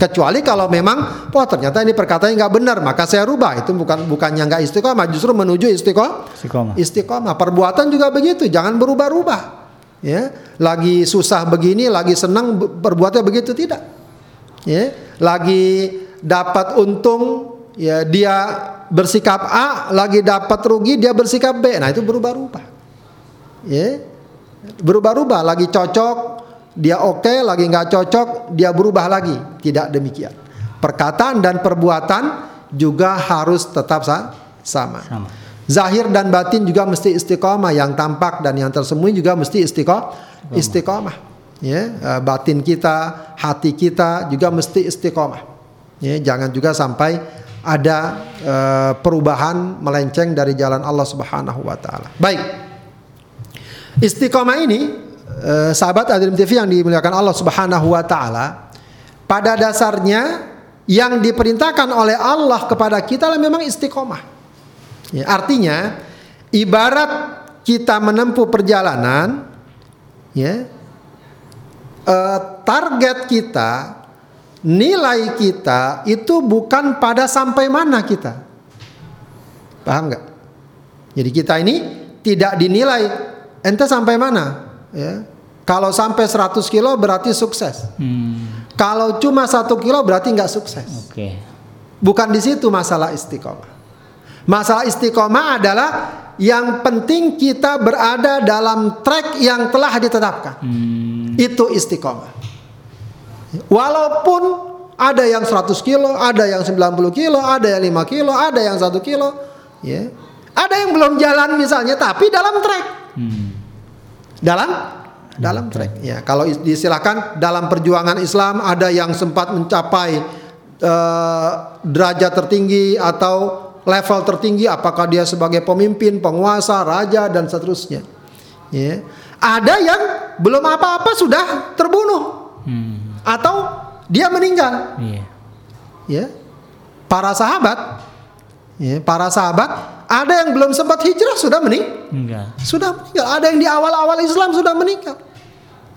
Kecuali kalau memang, wah ternyata ini perkataan nggak benar, maka saya rubah. Itu bukan bukannya nggak istiqomah, justru menuju istiqomah. Istiqomah. Istiqomah. Perbuatan juga begitu, jangan berubah-ubah. Ya, lagi susah begini, lagi senang berbuatnya begitu tidak. Ya, lagi dapat untung, ya dia bersikap A, lagi dapat rugi dia bersikap B. Nah itu berubah-ubah. Ya, Berubah-ubah, lagi cocok, dia oke, lagi nggak cocok, dia berubah lagi. Tidak demikian. Perkataan dan perbuatan juga harus tetap sama. sama. Zahir dan batin juga mesti istiqomah, yang tampak dan yang tersembunyi juga mesti istiqomah. Istiqomah. Ya, eh, batin kita, hati kita juga mesti istiqomah. Ya, jangan juga sampai ada uh, perubahan melenceng dari jalan Allah Subhanahu wa taala. Baik. Istiqomah ini uh, sahabat Adrim TV yang dimuliakan Allah Subhanahu wa taala pada dasarnya yang diperintahkan oleh Allah kepada kita memang istiqomah. Ya, artinya ibarat kita menempuh perjalanan ya uh, target kita nilai kita itu bukan pada sampai mana kita. Paham nggak? Jadi kita ini tidak dinilai ente sampai mana, ya. Kalau sampai 100 kilo berarti sukses. Hmm. Kalau cuma satu kilo berarti nggak sukses. Okay. Bukan di situ masalah istiqomah. Masalah istiqomah adalah yang penting kita berada dalam track yang telah ditetapkan. Hmm. Itu istiqomah. Walaupun ada yang 100 kilo, ada yang 90 kilo, ada yang 5 kilo, ada yang 1 kilo, ya. Ada yang belum jalan misalnya, tapi dalam trek. Hmm. Dalam dalam trek. Ya, kalau disilakan dalam perjuangan Islam ada yang sempat mencapai uh, derajat tertinggi atau level tertinggi, apakah dia sebagai pemimpin, penguasa, raja dan seterusnya. Ya. Ada yang belum apa-apa sudah terbunuh. Hmm atau dia meninggal. Iya. Ya. Para sahabat ya, para sahabat ada yang belum sempat hijrah sudah mening Enggak. Sudah meninggal. Ada yang di awal-awal Islam sudah meninggal.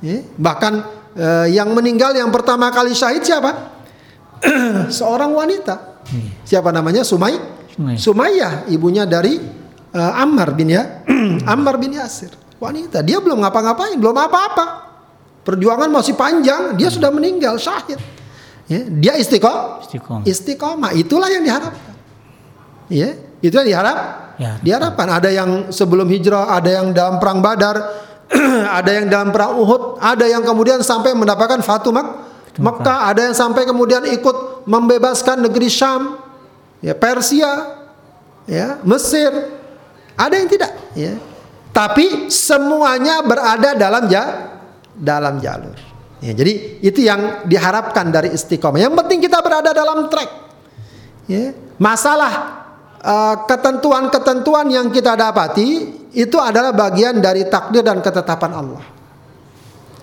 Ya. Bahkan eh, yang meninggal yang pertama kali syahid siapa? Seorang wanita. Iya. Siapa namanya? Sumay. Sumayyah, ibunya dari uh, Ammar bin ya Ammar bin Yasir. Wanita, dia belum ngapa-ngapain, belum apa-apa. Perjuangan masih panjang, dia sudah meninggal syahid. Ya, dia istiqomah. Istiqomah. Istiqomah itulah yang diharapkan. Ya, itu yang diharap. Ya. Diharapkan ada yang sebelum hijrah, ada yang dalam perang Badar, ada yang dalam perang Uhud, ada yang kemudian sampai mendapatkan Fatu Mak Mekah, ada yang sampai kemudian ikut membebaskan negeri Syam, ya Persia, ya Mesir. Ada yang tidak, ya. Tapi semuanya berada dalam ja, dalam jalur. Ya, jadi itu yang diharapkan dari istiqomah. Yang penting kita berada dalam track. Ya, masalah uh, ketentuan-ketentuan yang kita dapati itu adalah bagian dari takdir dan ketetapan Allah.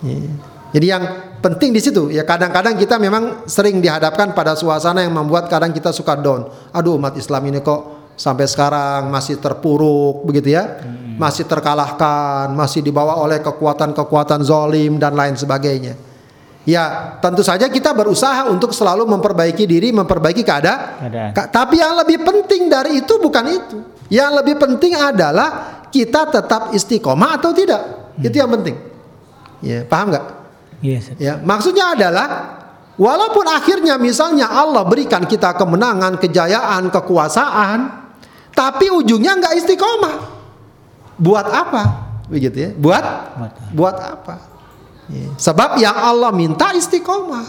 Ya. Jadi yang penting di situ ya kadang-kadang kita memang sering dihadapkan pada suasana yang membuat kadang kita suka down. Aduh umat Islam ini kok sampai sekarang masih terpuruk begitu ya. Masih terkalahkan, masih dibawa oleh kekuatan-kekuatan zolim dan lain sebagainya. Ya, tentu saja kita berusaha untuk selalu memperbaiki diri, memperbaiki keadaan. Tapi yang lebih penting dari itu bukan itu. Yang lebih penting adalah kita tetap istiqomah atau tidak. Hmm. Itu yang penting. Ya, paham nggak? Yes. Ya, maksudnya adalah walaupun akhirnya misalnya Allah berikan kita kemenangan, kejayaan, kekuasaan, tapi ujungnya nggak istiqomah buat apa? Begitu ya. Buat buat apa? Ya. Sebab yang Allah minta istiqomah.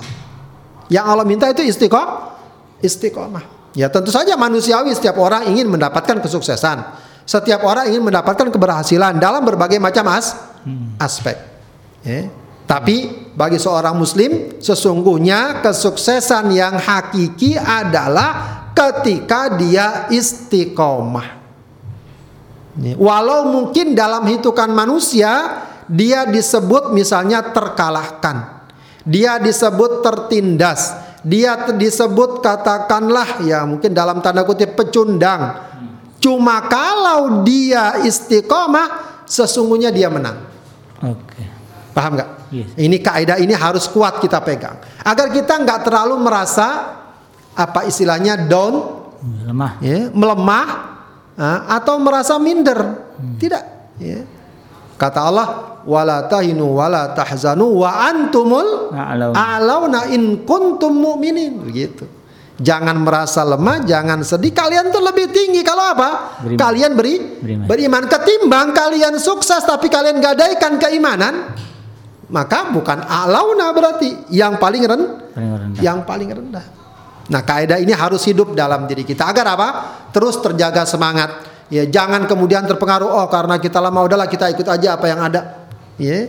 Yang Allah minta itu istiqomah. Istiqomah. Ya tentu saja manusiawi setiap orang ingin mendapatkan kesuksesan. Setiap orang ingin mendapatkan keberhasilan dalam berbagai macam as hmm. aspek. Ya. Tapi bagi seorang muslim sesungguhnya kesuksesan yang hakiki adalah ketika dia istiqomah. Walau mungkin dalam hitungan manusia dia disebut misalnya terkalahkan. Dia disebut tertindas. Dia disebut katakanlah ya mungkin dalam tanda kutip pecundang. Cuma kalau dia istiqomah sesungguhnya dia menang. Oke. Paham nggak? Yes. Ini kaidah ini harus kuat kita pegang agar kita nggak terlalu merasa apa istilahnya down, melemah, ya, melemah atau merasa minder. Hmm. Tidak. Ya. Kata Allah, wala tahinu wala tahzanu wa antumul a'launa in kuntum mu'minin. Begitu. Jangan merasa lemah, jangan sedih. Kalian tuh lebih tinggi kalau apa? Beriman. Kalian beri Beriman. beriman. Ketimbang kalian sukses tapi kalian gadaikan keimanan, maka bukan alauna berarti yang paling ren, Paling rendah. yang paling rendah. Nah, kaidah ini harus hidup dalam diri kita agar apa? Terus terjaga semangat. Ya, jangan kemudian terpengaruh oh karena kita lama udahlah kita ikut aja apa yang ada. Ya.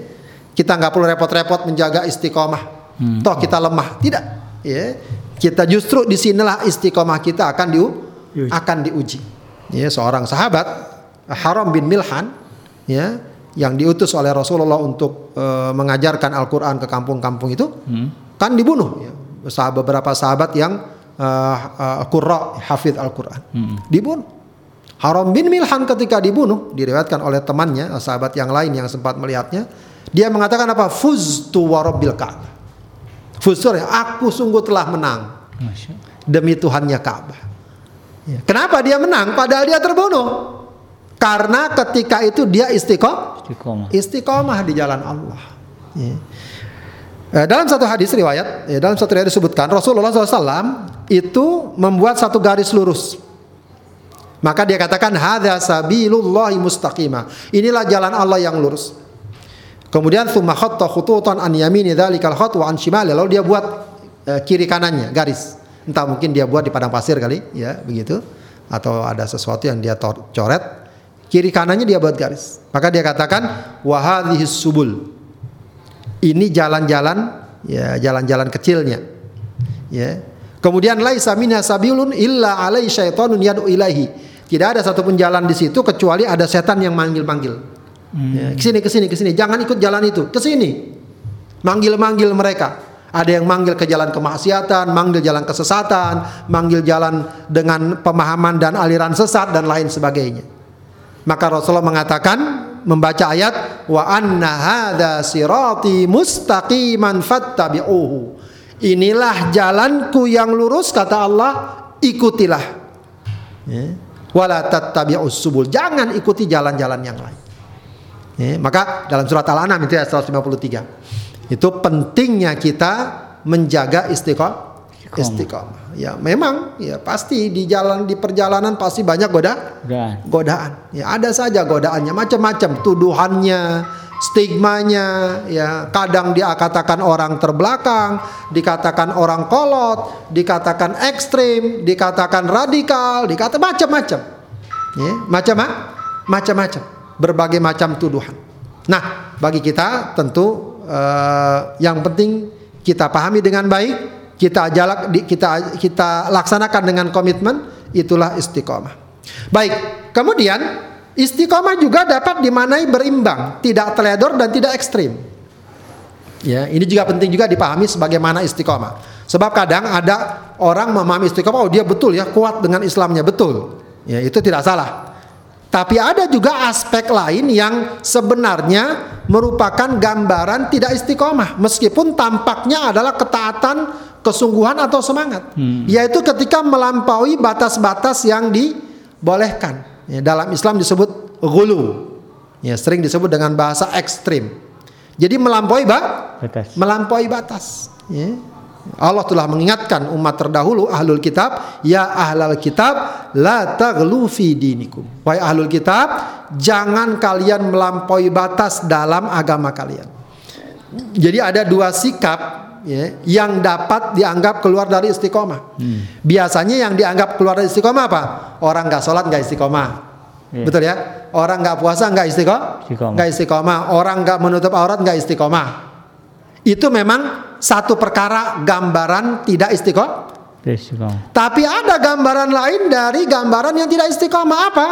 Kita nggak perlu repot-repot menjaga istiqomah. Toh kita lemah. Tidak. Ya. Kita justru di sinilah istiqomah kita akan diu akan diuji. Ya, seorang sahabat Haram bin Milhan ya yang diutus oleh Rasulullah untuk eh, mengajarkan Al-Qur'an ke kampung-kampung itu kan dibunuh ya. Beberapa sahabat yang uh, uh, qurra hafid Al-Qur'an. Dibunuh. Haram bin Milhan ketika dibunuh diriwayatkan oleh temannya sahabat yang lain yang sempat melihatnya dia mengatakan apa fuztu wa rabbil ka'bah fuztu ya, aku sungguh telah menang demi Tuhannya Ka'bah Ya. kenapa dia menang padahal dia terbunuh karena ketika itu dia istiqomah Istiqomah. istiqomah di jalan Allah. Ya. Eh, Dalam satu hadis riwayat, ya, dalam satu riwayat disebutkan Rasulullah SAW itu membuat satu garis lurus. Maka dia katakan hadza sabilullahi mustaqima. Inilah jalan Allah yang lurus. Kemudian tsumma khatta khututan an yamini dzalikal khat wa an shimali. Lalu dia buat eh, kiri kanannya garis. Entah mungkin dia buat di padang pasir kali, ya begitu. Atau ada sesuatu yang dia coret. Kiri kanannya dia buat garis. Maka dia katakan wa hadhis subul. Ini jalan-jalan ya jalan-jalan kecilnya. Ya. Kemudian laisa minha sabilun illa alai syaitonun yad'u ilaihi. Tidak ada satupun jalan di situ kecuali ada setan yang manggil-manggil. Ya, ke sini ke sini ke sini. Jangan ikut jalan itu. Ke sini. Manggil-manggil mereka. Ada yang manggil ke jalan kemaksiatan manggil jalan kesesatan manggil jalan dengan pemahaman dan aliran sesat dan lain sebagainya. Maka Rasulullah mengatakan membaca ayat wa anna hadza sirati mustaqiman fattabi'uhu inilah jalanku yang lurus kata Allah ikutilah ya. wala tattabi'us subul jangan ikuti jalan-jalan yang lain Ya, maka dalam surat Al-An'am itu ayat 153. Itu pentingnya kita menjaga istiqomah. Istiqomah. Ya, memang ya pasti di jalan di perjalanan pasti banyak goda godaan. Ya, ada saja godaannya macam-macam, tuduhannya, stigmanya, ya kadang dia katakan orang terbelakang, dikatakan orang kolot, dikatakan ekstrim, dikatakan radikal, dikata macam-macam. Ya, macam macam-macam, berbagai macam tuduhan. Nah, bagi kita tentu eh, yang penting kita pahami dengan baik, kita jalak kita kita laksanakan dengan komitmen, itulah istiqomah. Baik, kemudian istiqomah juga dapat dimanai berimbang, tidak teledor dan tidak ekstrim. Ya, ini juga penting juga dipahami sebagaimana istiqomah. Sebab kadang ada orang memahami istiqomah, oh dia betul ya kuat dengan Islamnya betul. Ya, itu tidak salah. Tapi ada juga aspek lain yang sebenarnya merupakan gambaran tidak istiqomah, meskipun tampaknya adalah ketaatan, kesungguhan atau semangat, yaitu ketika melampaui batas-batas yang dibolehkan. Ya, dalam Islam disebut gulu, ya sering disebut dengan bahasa ekstrim. Jadi melampaui ba batas. melampaui batas. Ya. Allah telah mengingatkan umat terdahulu ahlul kitab, ya ahlal kitab la taghlu fi dinikum. Wahai ahlul kitab, jangan kalian melampaui batas dalam agama kalian. Jadi ada dua sikap ya, yang dapat dianggap keluar dari istiqomah. Biasanya yang dianggap keluar dari istiqomah apa? Orang nggak sholat nggak istiqomah. Iya. Betul ya? Orang nggak puasa nggak istiqomah, nggak istiqomah. Orang nggak menutup aurat nggak istiqomah. Itu memang satu perkara gambaran tidak istiqomah. Istiqomah. Tapi ada gambaran lain dari gambaran yang tidak istiqomah apa?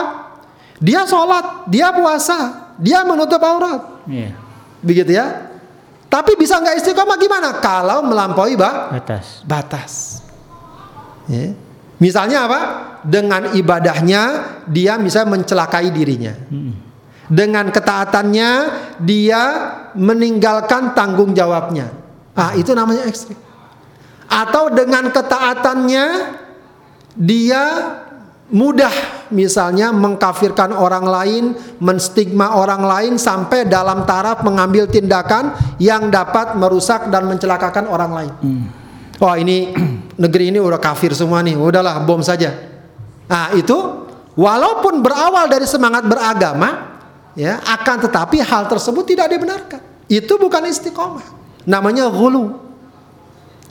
Dia sholat, dia puasa, dia menutup aurat, Iya. begitu ya. Tapi bisa nggak istiqomah gimana? Kalau melampaui ba Batas. batas. Ya. Misalnya apa? Dengan ibadahnya dia misalnya mencelakai dirinya. Dengan ketaatannya dia meninggalkan tanggung jawabnya. Ah, itu namanya ekstrim. Atau dengan ketaatannya dia mudah misalnya mengkafirkan orang lain, menstigma orang lain sampai dalam taraf mengambil tindakan yang dapat merusak dan mencelakakan orang lain. Wah ini negeri ini udah kafir semua nih, udahlah bom saja. Nah, itu walaupun berawal dari semangat beragama, ya, akan tetapi hal tersebut tidak dibenarkan. Itu bukan istiqomah. Namanya ghulu.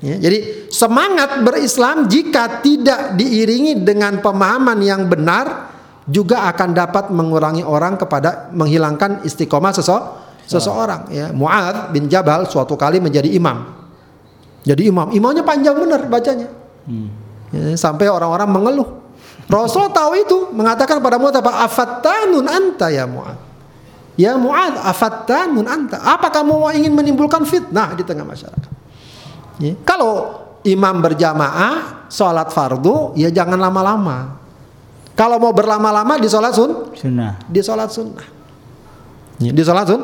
Ya, jadi semangat berislam jika tidak diiringi dengan pemahaman yang benar juga akan dapat mengurangi orang kepada menghilangkan istiqomah seseorang seseorang. Ya Muad bin Jabal suatu kali menjadi imam. Jadi imam. Imamnya panjang benar bacanya. Hmm. ya, sampai orang-orang mengeluh. Rasul tahu itu mengatakan pada Muad apa? Afattanun anta ya Muad ya Muad afattanun anta. Apa kamu ingin menimbulkan fitnah di tengah masyarakat ya. kalau imam berjamaah sholat fardu ya jangan lama-lama kalau mau berlama-lama di sholat sun sunnah di sholat sunnah ya. di sholat sun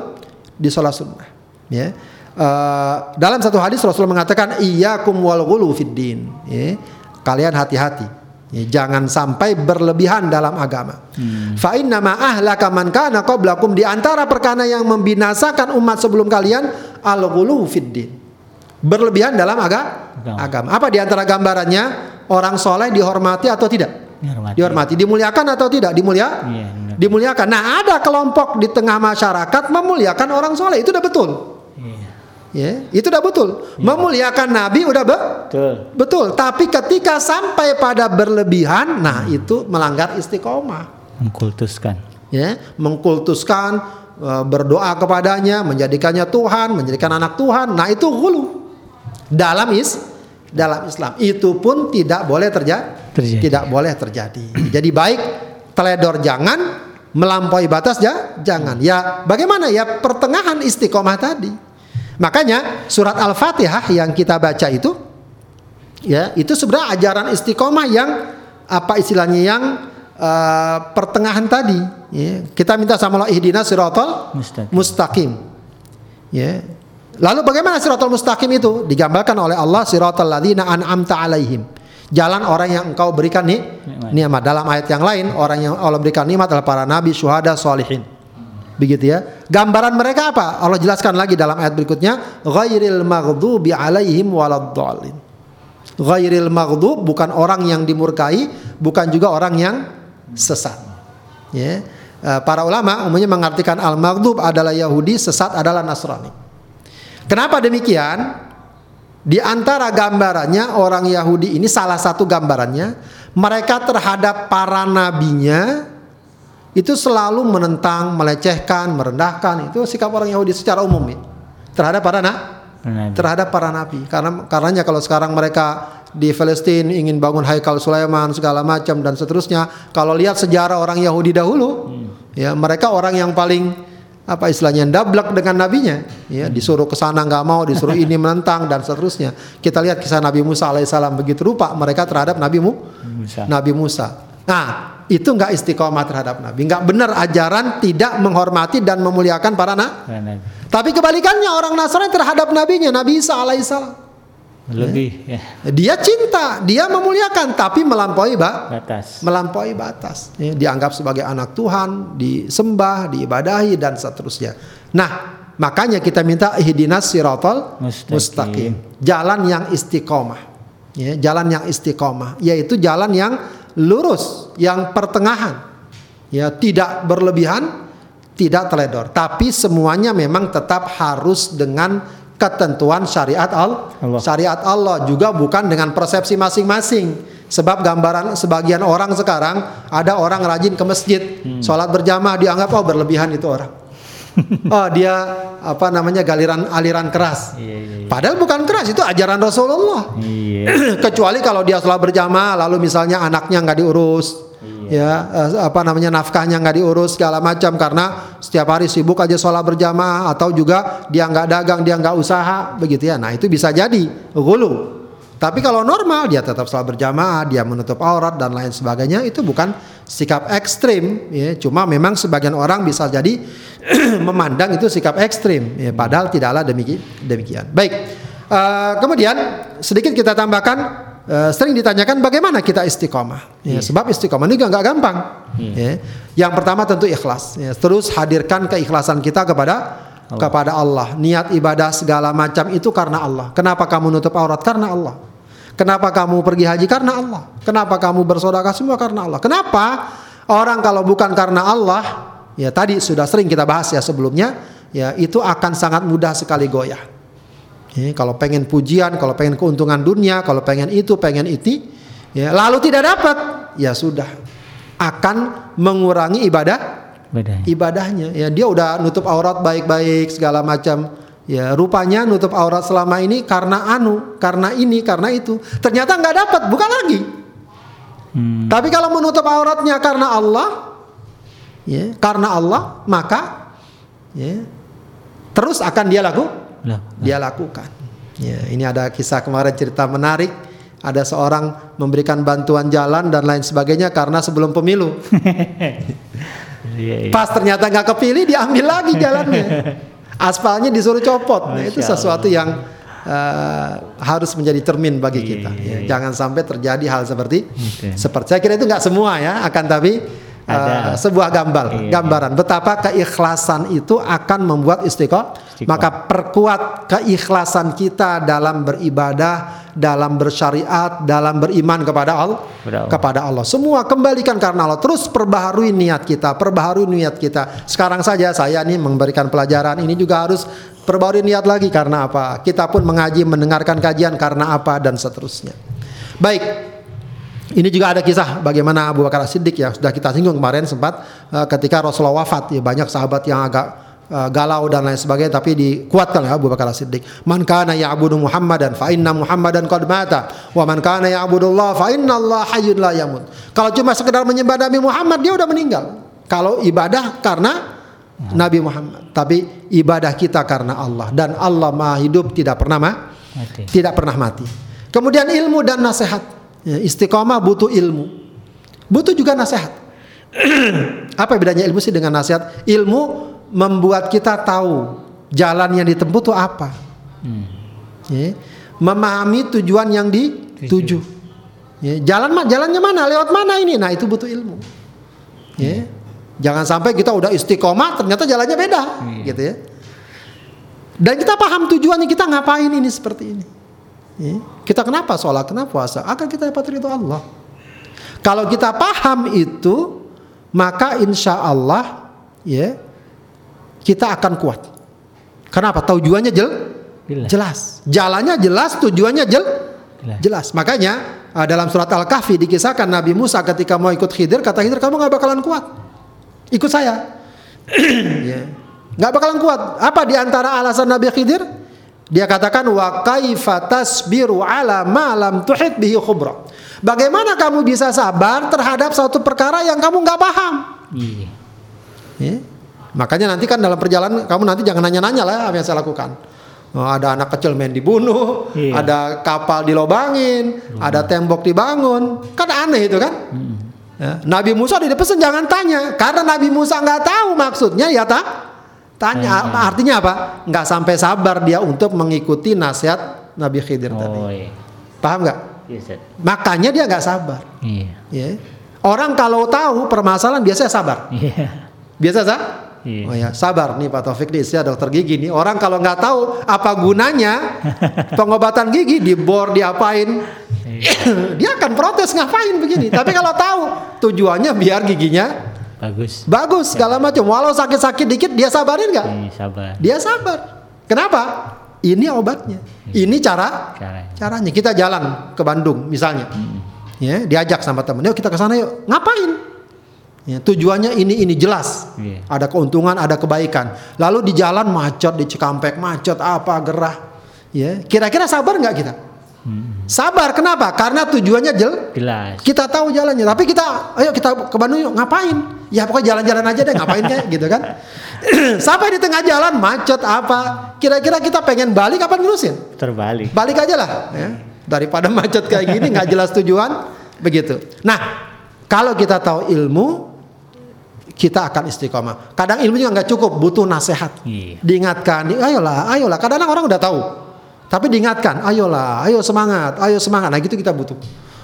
di sholat sunnah. Ya. Uh, dalam satu hadis Rasul mengatakan iyyakum wal ghulu fid din. Ya. Kalian hati-hati. Ya, jangan sampai berlebihan dalam agama. Hmm. Fa inna ma ahlaka man kana qablakum di antara perkara yang membinasakan umat sebelum kalian al ghulu fid din. Berlebihan dalam aga agama. Apa di antara gambarannya? Orang soleh dihormati atau tidak? Dihormati. Dihormati. Dimuliakan atau tidak? Dimulia? Iya, dimuliakan. Nah, ada kelompok di tengah masyarakat memuliakan orang soleh itu udah betul. Iya. Ya, itu udah betul. Ya. Memuliakan Nabi udah be betul. Betul. Tapi ketika sampai pada berlebihan, nah hmm. itu melanggar istiqomah. Mengkultuskan. Ya, mengkultuskan e, berdoa kepadanya, menjadikannya Tuhan, menjadikan anak Tuhan. Nah, itu hulu. Dalam is dalam Islam itu pun tidak boleh terja terjadi. Tidak boleh terjadi. Jadi baik teledor jangan, melampaui batas ya jangan. Ya bagaimana ya pertengahan istiqomah tadi. Makanya surat Al-Fatihah yang kita baca itu ya itu sebenarnya ajaran istiqomah yang apa istilahnya yang uh, pertengahan tadi ya. Kita minta sama Allah ihdina siratal mustaqim. mustaqim. Ya. Lalu bagaimana siratal mustaqim itu? Digambarkan oleh Allah siratal ladzina an'amta alaihim jalan orang yang engkau berikan nih nikmat. Dalam ayat yang lain orang yang Allah berikan nikmat adalah para nabi, syuhada, solihin. Begitu ya. Gambaran mereka apa? Allah jelaskan lagi dalam ayat berikutnya, ghairil maghdubi alaihim waladdallin. Ghairil maghdub bukan orang yang dimurkai, bukan juga orang yang sesat. Ya. Eh, para ulama umumnya mengartikan al-maghdub adalah Yahudi, sesat adalah Nasrani. Kenapa demikian? Di antara gambarannya orang Yahudi ini salah satu gambarannya mereka terhadap para nabinya itu selalu menentang, melecehkan, merendahkan. Itu sikap orang Yahudi secara umum ya. Terhadap para na terhadap para nabi. Karena karenanya kalau sekarang mereka di Palestina ingin bangun Haikal Sulaiman segala macam dan seterusnya, kalau lihat sejarah orang Yahudi dahulu, hmm. ya mereka orang yang paling apa istilahnya dablek dengan nabinya. Ya disuruh ke sana nggak mau disuruh ini menentang dan seterusnya. Kita lihat kisah Nabi Musa alaihissalam begitu rupa mereka terhadap Nabi Mu Musa. Nabi Musa. Nah itu nggak istiqomah terhadap Nabi. Nggak benar ajaran tidak menghormati dan memuliakan para na nabi. tapi kebalikannya orang Nasrani terhadap nabinya Nabi Isa alaihissalam lebih ya. Dia cinta, dia memuliakan tapi melampaui ba batas. Melampaui batas. Ya, dianggap sebagai anak Tuhan, disembah, diibadahi dan seterusnya. Nah, makanya kita minta ihdinas siratal mustaqim. mustaqim. Jalan yang istiqomah. Ya, jalan yang istiqomah yaitu jalan yang lurus, yang pertengahan. Ya, tidak berlebihan, tidak teledor, tapi semuanya memang tetap harus dengan ketentuan syariat Allah. Syariat Allah juga bukan dengan persepsi masing-masing. Sebab gambaran sebagian orang sekarang ada orang rajin ke masjid, hmm. sholat berjamaah dianggap oh berlebihan itu orang. oh dia apa namanya galiran aliran keras. Iya, iya, iya. Padahal bukan keras itu ajaran Rasulullah. Iya. Kecuali kalau dia sholat berjamaah lalu misalnya anaknya nggak diurus, ya eh, apa namanya nafkahnya nggak diurus segala macam. Karena setiap hari sibuk aja sholat berjamaah atau juga dia nggak dagang dia nggak usaha begitu ya. Nah itu bisa jadi gulu tapi kalau normal dia tetap sholat berjamaah dia menutup aurat dan lain sebagainya itu bukan sikap ekstrim ya. Cuma memang sebagian orang bisa jadi memandang itu sikap ekstrim ya. Padahal tidaklah demikian demikian. Baik uh, kemudian sedikit kita tambahkan Uh, sering ditanyakan bagaimana kita istiqomah. Ya, yeah. Sebab istiqomah ini nggak gampang. Yeah. Ya. Yang pertama tentu ikhlas. Ya. Terus hadirkan keikhlasan kita kepada Allah. kepada Allah. Niat ibadah segala macam itu karena Allah. Kenapa kamu nutup aurat? Karena Allah. Kenapa kamu pergi haji? Karena Allah. Kenapa kamu bersedekah semua karena Allah. Kenapa orang kalau bukan karena Allah, ya tadi sudah sering kita bahas ya sebelumnya, ya itu akan sangat mudah sekali goyah. Ya, kalau pengen pujian, kalau pengen keuntungan dunia, kalau pengen itu, pengen itu, ya lalu tidak dapat, ya sudah akan mengurangi ibadah Bedanya. ibadahnya. Ya dia udah nutup aurat baik-baik segala macam. Ya rupanya nutup aurat selama ini karena anu, karena ini, karena itu. Ternyata nggak dapat, bukan lagi. Hmm. Tapi kalau menutup auratnya karena Allah, ya karena Allah, maka ya terus akan dia laku. Dia lakukan. Ya ini ada kisah kemarin cerita menarik. Ada seorang memberikan bantuan jalan dan lain sebagainya karena sebelum pemilu. Iya, iya. Pas ternyata nggak kepilih diambil lagi jalannya. Aspalnya disuruh copot. Nah, itu sesuatu yang eh, harus menjadi termin bagi Iya, kita. ya. Jangan sampai terjadi hal seperti Oke. seperti saya kira itu nggak semua ya, akan tapi eh, sebuah gambar, Iya. gambaran betapa keikhlasan itu akan membuat istiqomah. Maka perkuat keikhlasan kita dalam beribadah, dalam bersyariat, dalam beriman kepada Allah, Kepada Allah. kepada Allah. Semua kembalikan karena Allah. Terus perbaharui niat kita, perbaharui niat kita. Sekarang saja saya nih memberikan pelajaran ini juga harus perbaharui niat lagi karena apa? Kita pun mengaji, mendengarkan kajian karena apa dan seterusnya. Baik. Ini juga ada kisah bagaimana Abu Bakar Siddiq yang sudah kita singgung kemarin sempat eh, ketika Rasulullah wafat ya banyak sahabat yang agak eh, galau dan lain sebagainya tapi dikuatkan oleh Abu Bakar Siddiq. Man kana ya'budu Muhammadan fa inna Muhammadan qad mata wa man kana ya'budullah fa inna Allah hayyun la yamut. Kalau cuma sekedar menyembah Nabi Muhammad dia udah meninggal. Kalau ibadah karena Nabi Muhammad, tapi ibadah kita karena Allah dan Allah Maha hidup tidak pernah ma Mati. tidak pernah mati. Kemudian ilmu dan nasihat. Ya, istiqomah butuh ilmu. Butuh juga nasihat. Apa bedanya ilmu sih dengan nasihat? Ilmu membuat kita tahu jalan yang ditempuh itu apa. Ya, memahami tujuan yang dituju. Ya, jalan jalannya mana? Lewat mana ini? Nah, itu butuh ilmu. Ya. Jangan sampai kita udah istiqomah ternyata jalannya beda, gitu ya. Dan kita paham tujuannya kita ngapain ini seperti ini. Ya. Kita kenapa sholat, kenapa puasa? Agar kita dapat ridho Allah. Kalau kita paham itu, maka insya Allah, ya, kita akan kuat. Kenapa? Tujuannya jel, Jelas. jelas. Jalannya jelas, tujuannya jel, Jelas. jelas. Makanya uh, dalam surat Al-Kahfi dikisahkan Nabi Musa ketika mau ikut Khidir, kata Khidir kamu nggak bakalan kuat. Ikut saya. Ya. Nggak bakalan kuat. Apa di antara alasan Nabi Khidir? Dia katakan wa kaifa tasbiru ala ma lam tuhit bihi khubra. Bagaimana kamu bisa sabar terhadap satu perkara yang kamu nggak paham? Iya. Ya. Makanya nanti kan dalam perjalanan kamu nanti jangan nanya-nanya lah apa yang saya lakukan. Oh, ada anak kecil main dibunuh, Iya. ada kapal dilobangin, ada tembok dibangun, kan aneh itu kan? Ya, Nabi Musa tidak pesan jangan tanya, karena Nabi Musa nggak tahu maksudnya ya tak tanya. Tanya. Artinya apa? Nggak sampai sabar dia untuk mengikuti nasihat Nabi Khidir tadi. Oh iya. Paham nggak? Iya, Ustaz. Makanya dia nggak sabar. Iya. Ya. Orang kalau tahu permasalahan biasanya sabar. Iya. Biasa sah? Iya. Oh ya, sabar nih Pak Taufik nih, saya dokter gigi nih. Orang kalau nggak tahu apa gunanya pengobatan gigi dibor diapain, dia akan protes ngapain begini. Tapi kalau tahu tujuannya biar giginya Bagus. bagus segala macam. Walau sakit-sakit dikit dia sabarin nggak? Iya, sabar. Dia sabar. Kenapa? Ini obatnya. Ini cara Caranya. caranya. Kita jalan ke Bandung misalnya. Ya, diajak sama temen, yuk kita ke sana yuk. Ngapain? Ya, tujuannya ini ini jelas. Iya. Ada keuntungan, ada kebaikan. Lalu di jalan macet, di Cikampek macet apa gerah. Ya, kira-kira sabar nggak kita? Sabar, kenapa? Karena tujuannya jel, Jelas. kita tahu jalannya, tapi kita, ayo kita ke Bandung yuk, ngapain? Ya pokoknya jalan-jalan aja deh, ngapain kayak gitu kan? Sampai di tengah jalan macet apa? Kira-kira kita pengen balik apa nerusin? Terbalik. Balik aja lah, ya. Daripada macet kayak gini nggak jelas tujuan, begitu. Nah, kalau kita tahu ilmu, kita akan istiqomah. Kadang ilmu juga nggak cukup, butuh nasihat. Iya. Diingatkan, ayolah, ayolah. Kadang-kadang orang udah tahu, tapi diingatkan, ayolah, ayo semangat, ayo semangat. Nah gitu kita butuh.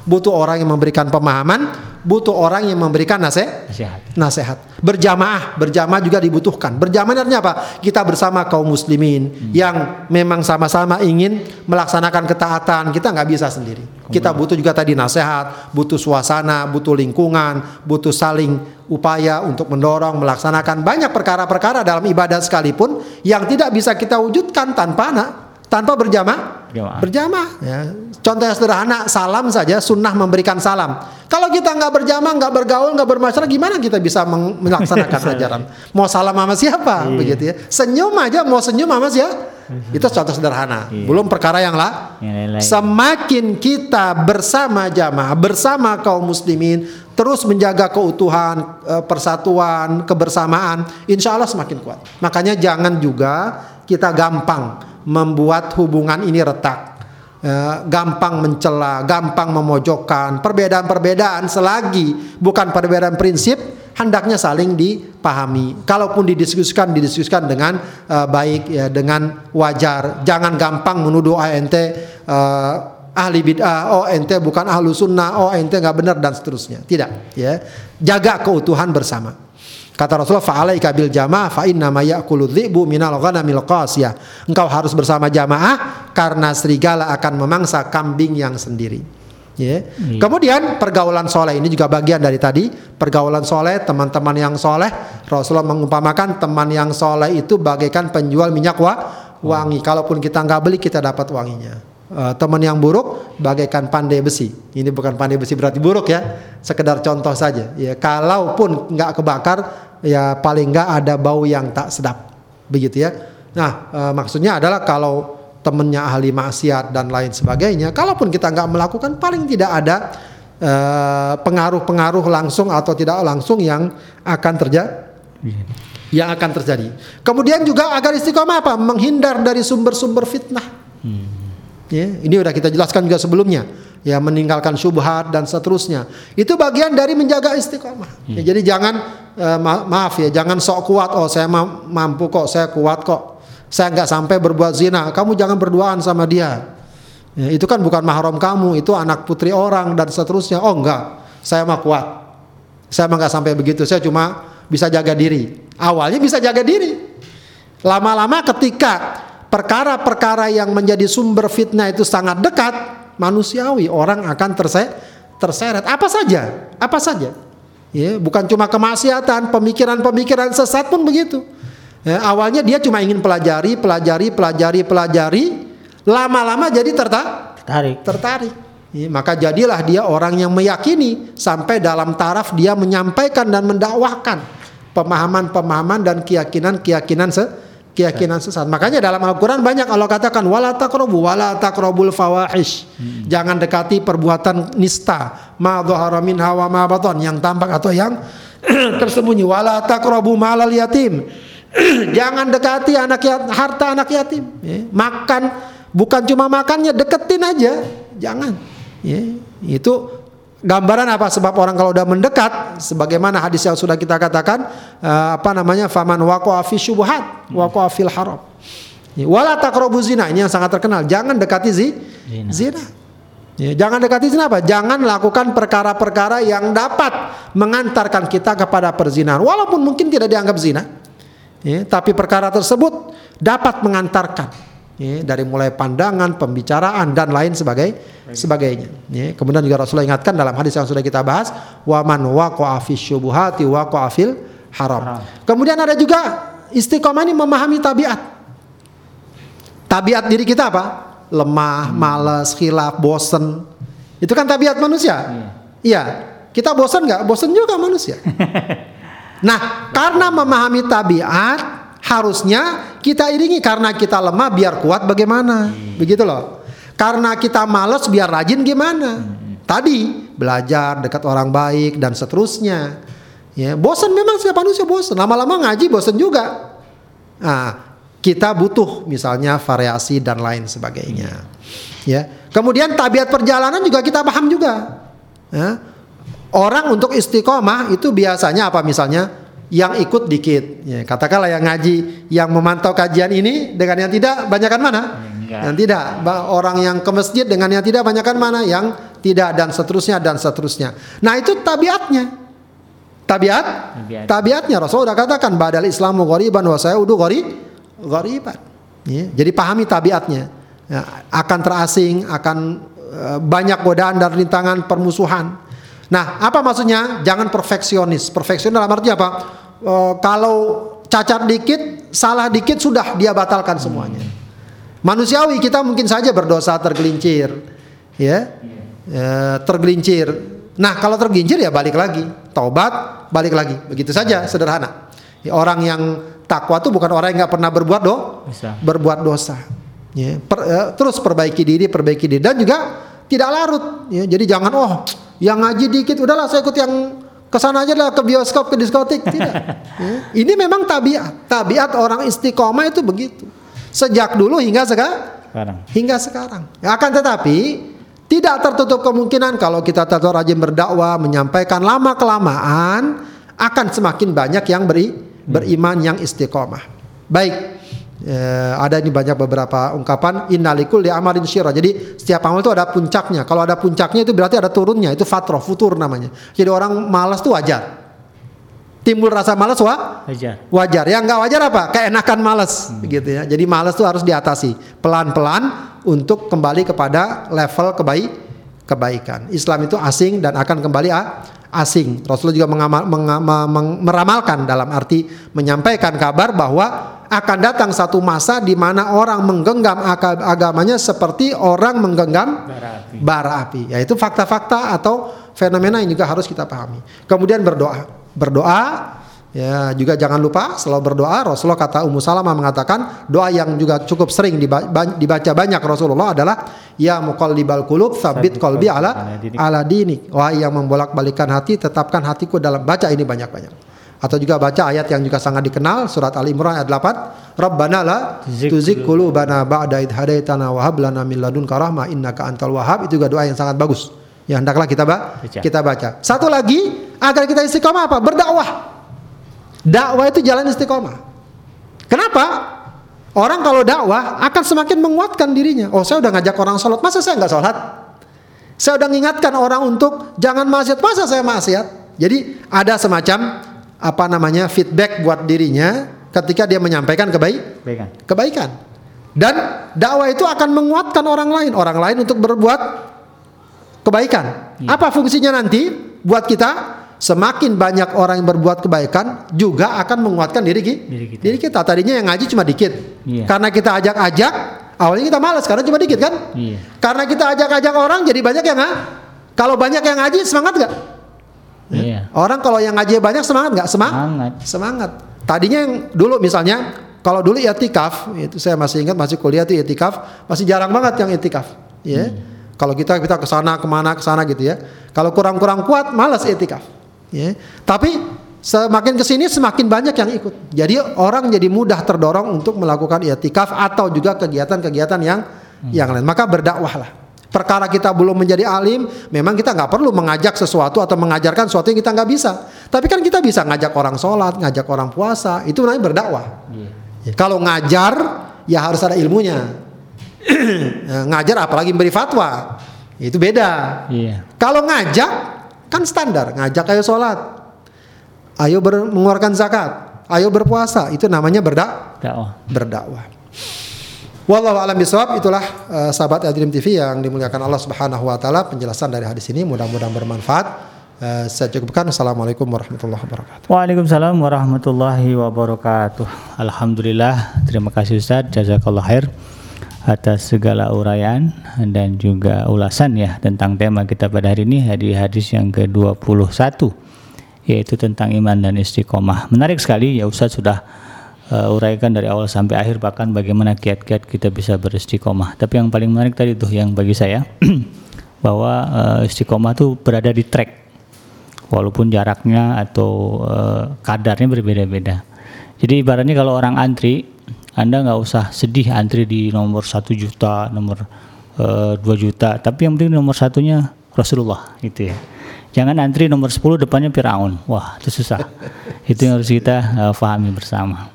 Butuh orang yang memberikan pemahaman, butuh orang yang memberikan nasihat. Nasihat. Nasihat. Berjamaah, berjamaah juga dibutuhkan. Berjamaah artinya apa? Kita bersama kaum muslimin yang memang sama-sama ingin melaksanakan ketaatan. Kita nggak bisa sendiri. Kita butuh juga tadi nasihat, butuh suasana, butuh lingkungan, butuh saling upaya untuk mendorong melaksanakan banyak perkara-perkara dalam ibadah sekalipun yang tidak bisa kita wujudkan tanpa anak tanpa berjamaah? Berjamaah. ya. contoh yang sederhana salam saja sunnah memberikan salam. Kalau kita nggak berjamaah nggak bergaul nggak bermasyarakat gimana kita bisa melaksanakan ajaran? Mau salam sama siapa? Begitu ya. Senyum aja mau senyum sama siapa itu contoh sederhana. Belum perkara yang lah semakin kita bersama jamaah bersama kaum muslimin terus menjaga keutuhan eh, persatuan kebersamaan insya Allah semakin kuat. Makanya jangan juga kita gampang membuat hubungan ini retak Eh, gampang mencela, gampang memojokkan, perbedaan-perbedaan selagi bukan perbedaan prinsip hendaknya saling dipahami. Kalaupun didiskusikan, didiskusikan dengan eh, baik ya, dengan wajar. Jangan gampang menuduh ah, ente eh, ahli bid'ah, oh ente bukan ahlu sunnah, oh ente nggak benar dan seterusnya. Tidak, ya. Jaga keutuhan bersama. Kata Rasulullah fa'alaika bil jamaah fa inna ma ya'kulu dhi'bu minal ghanamil qasiyah. Engkau harus bersama jamaah karena serigala akan memangsa kambing yang sendiri. Ya. Kemudian pergaulan soleh ini juga bagian dari tadi pergaulan soleh teman-teman yang soleh Rasulullah mengumpamakan teman yang soleh itu bagaikan penjual minyak wa, wangi. Kalaupun kita nggak beli kita dapat wanginya. Eh, teman yang buruk bagaikan pandai besi. Ini bukan pandai besi berarti buruk ya, sekedar contoh saja. Ya, kalaupun nggak kebakar, ya paling nggak ada bau yang tak sedap, begitu ya. Nah, eh, maksudnya adalah kalau temennya ahli maksiat dan lain sebagainya, kalaupun kita nggak melakukan, paling tidak ada eh, pengaruh-pengaruh langsung atau tidak langsung yang akan terjadi yang akan terjadi. Kemudian juga agar istiqomah apa? Menghindar dari sumber-sumber fitnah. Ya, ini udah kita jelaskan juga sebelumnya. Ya, meninggalkan syubhat dan seterusnya. Itu bagian dari menjaga istiqomah. Ya, jadi jangan eh, ma- maaf ya, jangan sok kuat. Oh, saya ma- mampu kok, saya kuat kok. Saya nggak sampai berbuat zina. Kamu jangan berduaan sama dia. Ya, itu kan bukan mahram kamu, itu anak putri orang dan seterusnya. Oh enggak, saya mah kuat. Saya mah nggak sampai begitu. Saya cuma bisa jaga diri. Awalnya bisa jaga diri. Lama-lama ketika perkara-perkara yang menjadi sumber fitnah itu sangat dekat, manusiawi orang akan terse terseret. Apa saja, apa saja. Ya, bukan cuma kemaksiatan, pemikiran-pemikiran sesat pun begitu. Ya, awalnya dia cuma ingin pelajari, pelajari, pelajari, pelajari. Lama-lama jadi tertarik Tarik. tertarik. Ya, maka jadilah dia orang yang meyakini sampai dalam taraf dia menyampaikan dan mendakwahkan pemahaman-pemahaman dan keyakinan-keyakinan se keyakinan sesat. Makanya dalam Al-Qur'an banyak Allah katakan wala taqrabu wala taqrabul fawahish. Jangan dekati perbuatan nista, ma dhahara minha wa ma batan yang tampak atau yang tersembunyi wala taqrabu malal yatim. Jangan dekati anak yat- harta anak yatim. Ya, Makan bukan cuma makannya deketin aja, jangan. Ya, itu gambaran apa sebab orang kalau udah mendekat sebagaimana hadis yang sudah kita katakan eh, apa namanya faman waqa'a fi syubhat waqa'a fil haram. Ya, Wala taqrabu zina ini yang sangat terkenal. Jangan dekati zi, Zina. zina. Ya, jangan dekati zina apa? Jangan lakukan perkara-perkara yang dapat mengantarkan kita kepada perzinahan. Walaupun mungkin tidak dianggap zina. Ya, tapi perkara tersebut dapat mengantarkan ya, dari mulai pandangan, pembicaraan dan lain sebagai sebagainya. Ya, kemudian juga Rasulullah ingatkan dalam hadis yang sudah kita bahas, waman waqa'a fi syubuhati waqa'a fil haram. Kemudian ada juga istiqomah ini memahami tabiat. Tabiat diri kita apa? Lemah, malas, khilaf, bosen. Itu kan tabiat manusia. Iya. Kita bosan nggak? Bosan juga manusia. Nah, karena memahami tabiat, harusnya kita iringi karena kita lemah biar kuat bagaimana. Begitu loh. Karena kita malas biar rajin gimana. Tadi belajar dekat orang baik dan seterusnya. Ya, bosan memang siapa manusia bosan. Lama-lama ngaji bosan juga. Nah, kita butuh misalnya variasi dan lain sebagainya. Ya. Kemudian tabiat perjalanan juga kita paham juga. Ya. Orang untuk istiqomah itu biasanya apa misalnya yang ikut dikit. Ya, katakanlah yang ngaji, yang memantau kajian ini dengan yang tidak banyakkan mana? Enggak. Yang tidak. Orang yang ke masjid dengan yang tidak banyakkan mana? Yang tidak dan seterusnya dan seterusnya. Nah itu tabiatnya. Tabiat, Tabiat. tabiatnya Rasul udah katakan badal Islamu ghoriban wa saya udu ghori ghoriban. Ya, jadi pahami tabiatnya. Ya, akan terasing, akan eh, banyak godaan dan rintangan permusuhan. Nah, apa maksudnya? Jangan perfeksionis. Perfeksionis dalam arti apa? Eh, kalau cacat dikit, salah dikit sudah dia batalkan semuanya. Manusiawi kita mungkin saja berdosa tergelincir, ya, Eh, tergelincir. Nah kalau tergelincir ya balik lagi, taubat, balik lagi, begitu saja sederhana. Ya, orang yang takwa itu bukan orang yang nggak pernah berbuat do, Bisa. berbuat dosa. Ya, per- eh, terus perbaiki diri, perbaiki diri dan juga tidak larut. Ya, jadi jangan oh yang ngaji dikit udahlah saya ikut yang ke sana aja lah ke bioskop ke diskotik tidak. Ya, ini memang tabiat, tabiat orang istiqomah itu begitu. Sejak dulu hingga sekarang Sekarang. hingga sekarang. Ya, akan tetapi tidak tertutup kemungkinan kalau kita tetap rajin berdakwah, menyampaikan lama kelamaan akan semakin banyak yang beri beriman yang istiqomah. Baik. Eh, ada ini banyak beberapa ungkapan innalikul di amalin syirah. Jadi setiap amal itu ada puncaknya. Kalau ada puncaknya itu berarti ada turunnya. Itu fatroh, futur namanya. Jadi orang malas itu wajar. Timbul rasa malas wah Ajar. wajar. Yang nggak wajar apa? Keenakan malas, gitu ya. Jadi malas itu harus diatasi pelan-pelan untuk kembali kepada level kebaik kebaikan. Islam itu asing dan akan kembali asing. Rasulullah juga mengamal- menga- me- meng- meramalkan dalam arti menyampaikan kabar bahwa akan datang satu masa di mana orang menggenggam agamanya seperti orang menggenggam Bara api. bara api. Yaitu fakta-fakta atau fenomena yang juga harus kita pahami. Kemudian berdoa. Berdoa ya juga jangan lupa selalu berdoa. Rasulullah kata Ummu Salamah mengatakan doa yang juga cukup sering diba- ba- dibaca banyak Rasulullah adalah ya muqallibal qulub Tsabbit tsabbit qalbi ala ala dinik. Wahai yang membolak-balikan hati, tetapkan hatiku dalam baca ini banyak-banyak. Atau juga baca ayat yang juga sangat dikenal surat Al Imran ayat 8, Rabbana la Tuzigh qulubana ba'da id hadaitana wa hab lana min ladunka rahmah innaka antal wahhab itu juga doa yang sangat bagus. Ya hendaklah kita ba Baca. kita baca. Satu lagi agar kita istiqomah apa? Berdakwah. Dakwah itu jalan istiqomah. Kenapa? Orang kalau dakwah akan semakin menguatkan dirinya. Oh, saya udah ngajak orang sholat, masa saya nggak sholat? Saya udah mengingatkan orang untuk jangan maksiat, masa saya maksiat? Jadi ada semacam apa namanya feedback buat dirinya ketika dia menyampaikan kebaik Baik kan? kebaikan. Dan dakwah itu akan menguatkan orang lain, orang lain untuk berbuat kebaikan. Iya. Apa fungsinya nanti buat kita? Semakin banyak orang yang berbuat kebaikan juga akan menguatkan diri, ki- Diri kita. diri kita. Tadinya yang ngaji cuma dikit. Iya. Karena kita ajak-ajak, awalnya kita malas karena cuma dikit kan? Iya. Karena kita ajak-ajak orang jadi banyak yang nga- Kalau banyak yang ngaji semangat nggak? Iya. Orang kalau yang ngaji banyak semangat nggak? Semangat. Semangat. Semangat. Tadinya yang dulu misalnya kalau dulu itikaf itu saya masih ingat masih kuliah tuh itikaf masih jarang banget yang itikaf. Ya. Kalau kita kita ke sana ke mana ke sana gitu ya. Kalau kurang-kurang kuat malas itikaf. Ya. Tapi semakin ke sini semakin banyak yang ikut. Jadi orang jadi mudah terdorong untuk melakukan itikaf atau juga kegiatan-kegiatan yang yang lain. Maka berdakwahlah. Perkara kita belum menjadi alim, memang kita nggak perlu mengajak sesuatu atau mengajarkan sesuatu yang kita nggak bisa. Tapi kan kita bisa ngajak orang sholat, ngajak orang puasa, itu namanya berdakwah. Iya. Ya, Kalau ngajar, ya harus ada ilmunya. Ya, ngajar apalagi beri fatwa, itu beda. Iya. Kalau ngajak, kan standar, ngajak ayo sholat, ayo ber- mengeluarkan zakat, ayo berpuasa, itu namanya berdak Dakwah. berdakwah. Wallahu a'lam bishawab itulah eh, sahabat Adrim TV yang dimuliakan Allah Subhanahu wa taala penjelasan dari hadis ini mudah-mudahan bermanfaat. Eh, saya cukupkan. Assalamualaikum warahmatullahi wabarakatuh. Waalaikumsalam warahmatullahi wabarakatuh. Alhamdulillah, terima kasih Ustaz, jazakallah khair atas segala uraian dan juga ulasan ya tentang tema kita pada hari ini di hadis yang ke-21 yaitu tentang iman dan istiqomah. Menarik sekali ya Ustaz sudah uh, uraikan dari awal sampai akhir bahkan bagaimana kiat-kiat kita bisa beristiqomah. Tapi yang paling menarik tadi tuh yang bagi saya bahwa uh, istiqomah tuh berada di track walaupun jaraknya atau eh, kadarnya berbeda-beda. Jadi ibaratnya kalau orang antri, Anda nggak usah sedih antri di nomor satu juta, nomor eh, 2 juta, tapi yang penting nomor satunya Rasulullah gitu ya. Jangan antri nomor 10 depannya Firaun. Wah, itu susah. itu yang harus kita eh, pahami bersama.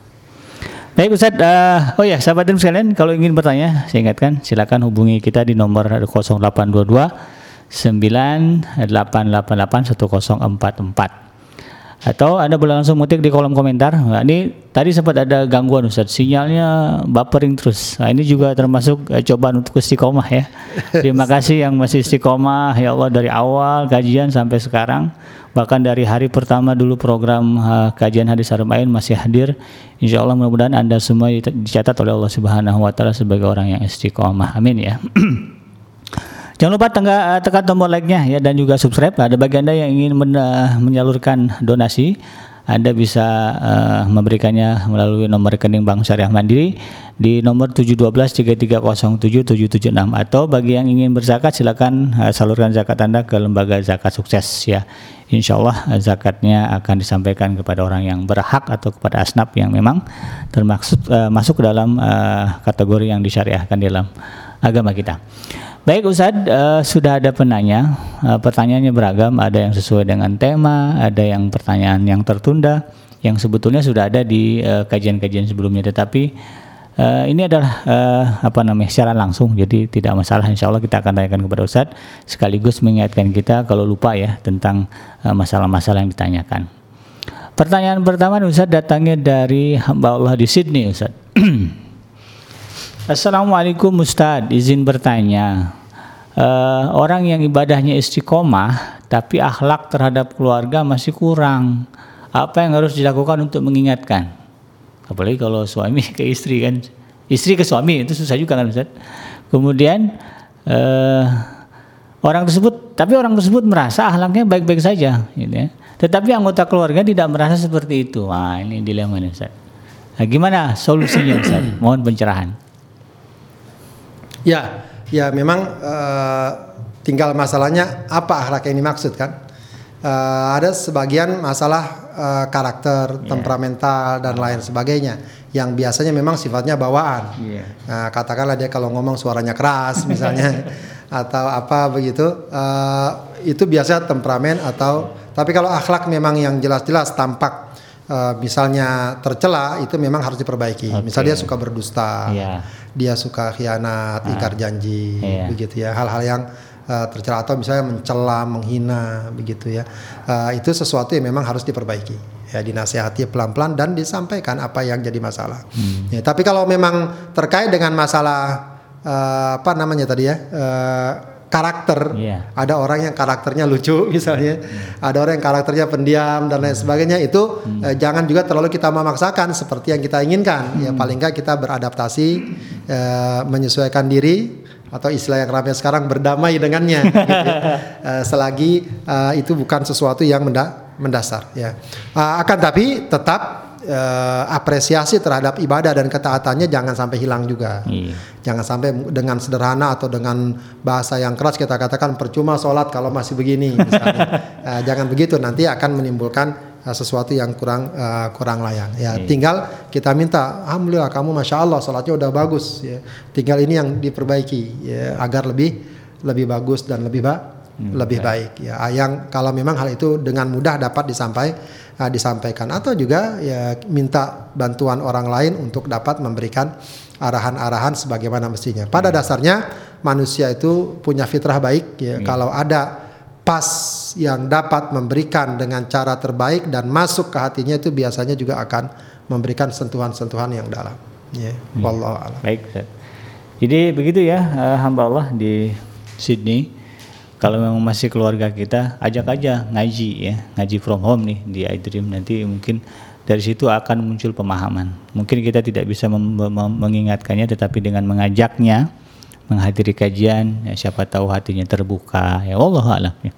Baik Ustaz, eh, oh ya sahabat dan sekalian kalau ingin bertanya saya ingatkan silakan hubungi kita di nomor 0822 9888104 atau Anda boleh langsung mutik di kolom komentar. Nah, ini tadi sempat ada gangguan Ustaz, sinyalnya buffering terus. Nah, ini juga termasuk eh, cobaan untuk istiqomah ya. Terima kasih yang masih istiqomah ya Allah dari awal kajian sampai sekarang. Bahkan dari hari pertama dulu program uh, kajian hadis Arba'in masih hadir. Insya Allah mudah-mudahan Anda semua dicatat oleh Allah Subhanahu wa taala sebagai orang yang istiqomah. Amin ya. Jangan lupa eh, tekan tombol like-nya ya dan juga subscribe. Ada bagi Anda yang ingin men, uh, menyalurkan donasi, Anda bisa uh, memberikannya melalui nomor rekening Bank Syariah Mandiri di nomor 712-3307-776 atau bagi yang ingin berzakat silakan uh, salurkan zakat Anda ke lembaga zakat sukses ya. Insya Allah zakatnya akan disampaikan kepada orang yang berhak atau kepada asnaf yang memang termaksud uh, masuk dalam uh, kategori yang disyariahkan dalam agama kita. Baik Ustadz, uh, sudah ada penanya. Uh, pertanyaannya beragam, ada yang sesuai dengan tema, ada yang pertanyaan yang tertunda, yang sebetulnya sudah ada di eh, kajian-kajian uh, sebelumnya. Tetapi uh, ini adalah uh, apa namanya secara langsung, jadi tidak masalah. Insya Allah kita akan tanyakan kepada Ustadz, sekaligus mengingatkan kita kalau lupa ya tentang masalah-masalah uh, yang ditanyakan. Pertanyaan pertama Ustadz datangnya dari hamba Allah di Sydney Ustadz. Assalamualaikum Ustadz, izin bertanya. Uh, orang yang ibadahnya istiqomah tapi akhlak terhadap keluarga masih kurang. Apa yang harus dilakukan untuk mengingatkan? Apalagi kalau suami ke istri kan, istri ke suami itu susah juga kan Ustadz. Kemudian uh, orang tersebut, tapi orang tersebut merasa akhlaknya baik-baik saja, gitu ya. Tetapi anggota keluarga tidak merasa seperti itu. Wah ini dilema nih Ustaz. Nah, gimana solusinya Ustaz? Mohon pencerahan. Ya, ya memang uh, tinggal masalahnya apa akhlak yang dimaksud kan? Uh, ada sebagian masalah uh, karakter, yeah. temperamental dan lain sebagainya yang biasanya memang sifatnya bawaan. Yeah. Nah, katakanlah dia kalau ngomong suaranya keras misalnya atau apa begitu, uh, itu biasa temperamen atau tapi kalau akhlak memang yang jelas-jelas tampak uh, misalnya tercela itu memang harus diperbaiki. Okay. Misalnya dia suka berdusta, yeah. Dia suka khianat, uh, ingkar janji, yeah. begitu ya. Hal-hal yang uh, tercela atau misalnya mencela, menghina, begitu ya. Uh, itu sesuatu yang memang harus diperbaiki. Ya dinasihati pelan-pelan dan disampaikan apa yang jadi masalah. Hmm. Ya, tapi kalau memang terkait dengan masalah uh, apa namanya tadi ya. Uh, karakter. Yeah. Ada orang yang karakternya lucu misalnya, yeah. ada orang yang karakternya pendiam dan lain sebagainya. Itu mm. eh, jangan juga terlalu kita memaksakan seperti yang kita inginkan. Mm. Ya paling nggak kita beradaptasi, eh, menyesuaikan diri atau istilah yang ramai sekarang berdamai dengannya. gitu ya. eh, selagi eh, itu bukan sesuatu yang menda mendasar. Ya. Uh, akan tapi tetap uh, apresiasi terhadap ibadah dan ketaatannya jangan sampai hilang juga. Iya. Jangan sampai dengan sederhana atau dengan bahasa yang keras kita katakan percuma sholat kalau masih begini. uh, jangan begitu nanti akan menimbulkan uh, sesuatu yang kurang uh, kurang layak. Ya, iya. tinggal kita minta, alhamdulillah kamu masya Allah sholatnya udah bagus. Ya. Tinggal ini yang diperbaiki ya, agar lebih lebih bagus dan lebih baik hmm, lebih baik. baik ya yang kalau memang hal itu dengan mudah dapat disampaikan uh, disampaikan atau juga ya minta bantuan orang lain untuk dapat memberikan arahan-arahan sebagaimana mestinya. Pada dasarnya manusia itu punya fitrah baik ya. Hmm. Kalau ada pas yang dapat memberikan dengan cara terbaik dan masuk ke hatinya itu biasanya juga akan memberikan sentuhan-sentuhan yang dalam. Ya, hmm. Baik. Jadi begitu ya uh, hamba Allah di Sydney kalau memang masih keluarga kita ajak aja ngaji ya ngaji from home nih di iDream nanti mungkin dari situ akan muncul pemahaman mungkin kita tidak bisa mengingatkannya tetapi dengan mengajaknya menghadiri kajian ya siapa tahu hatinya terbuka ya Allah alam ya.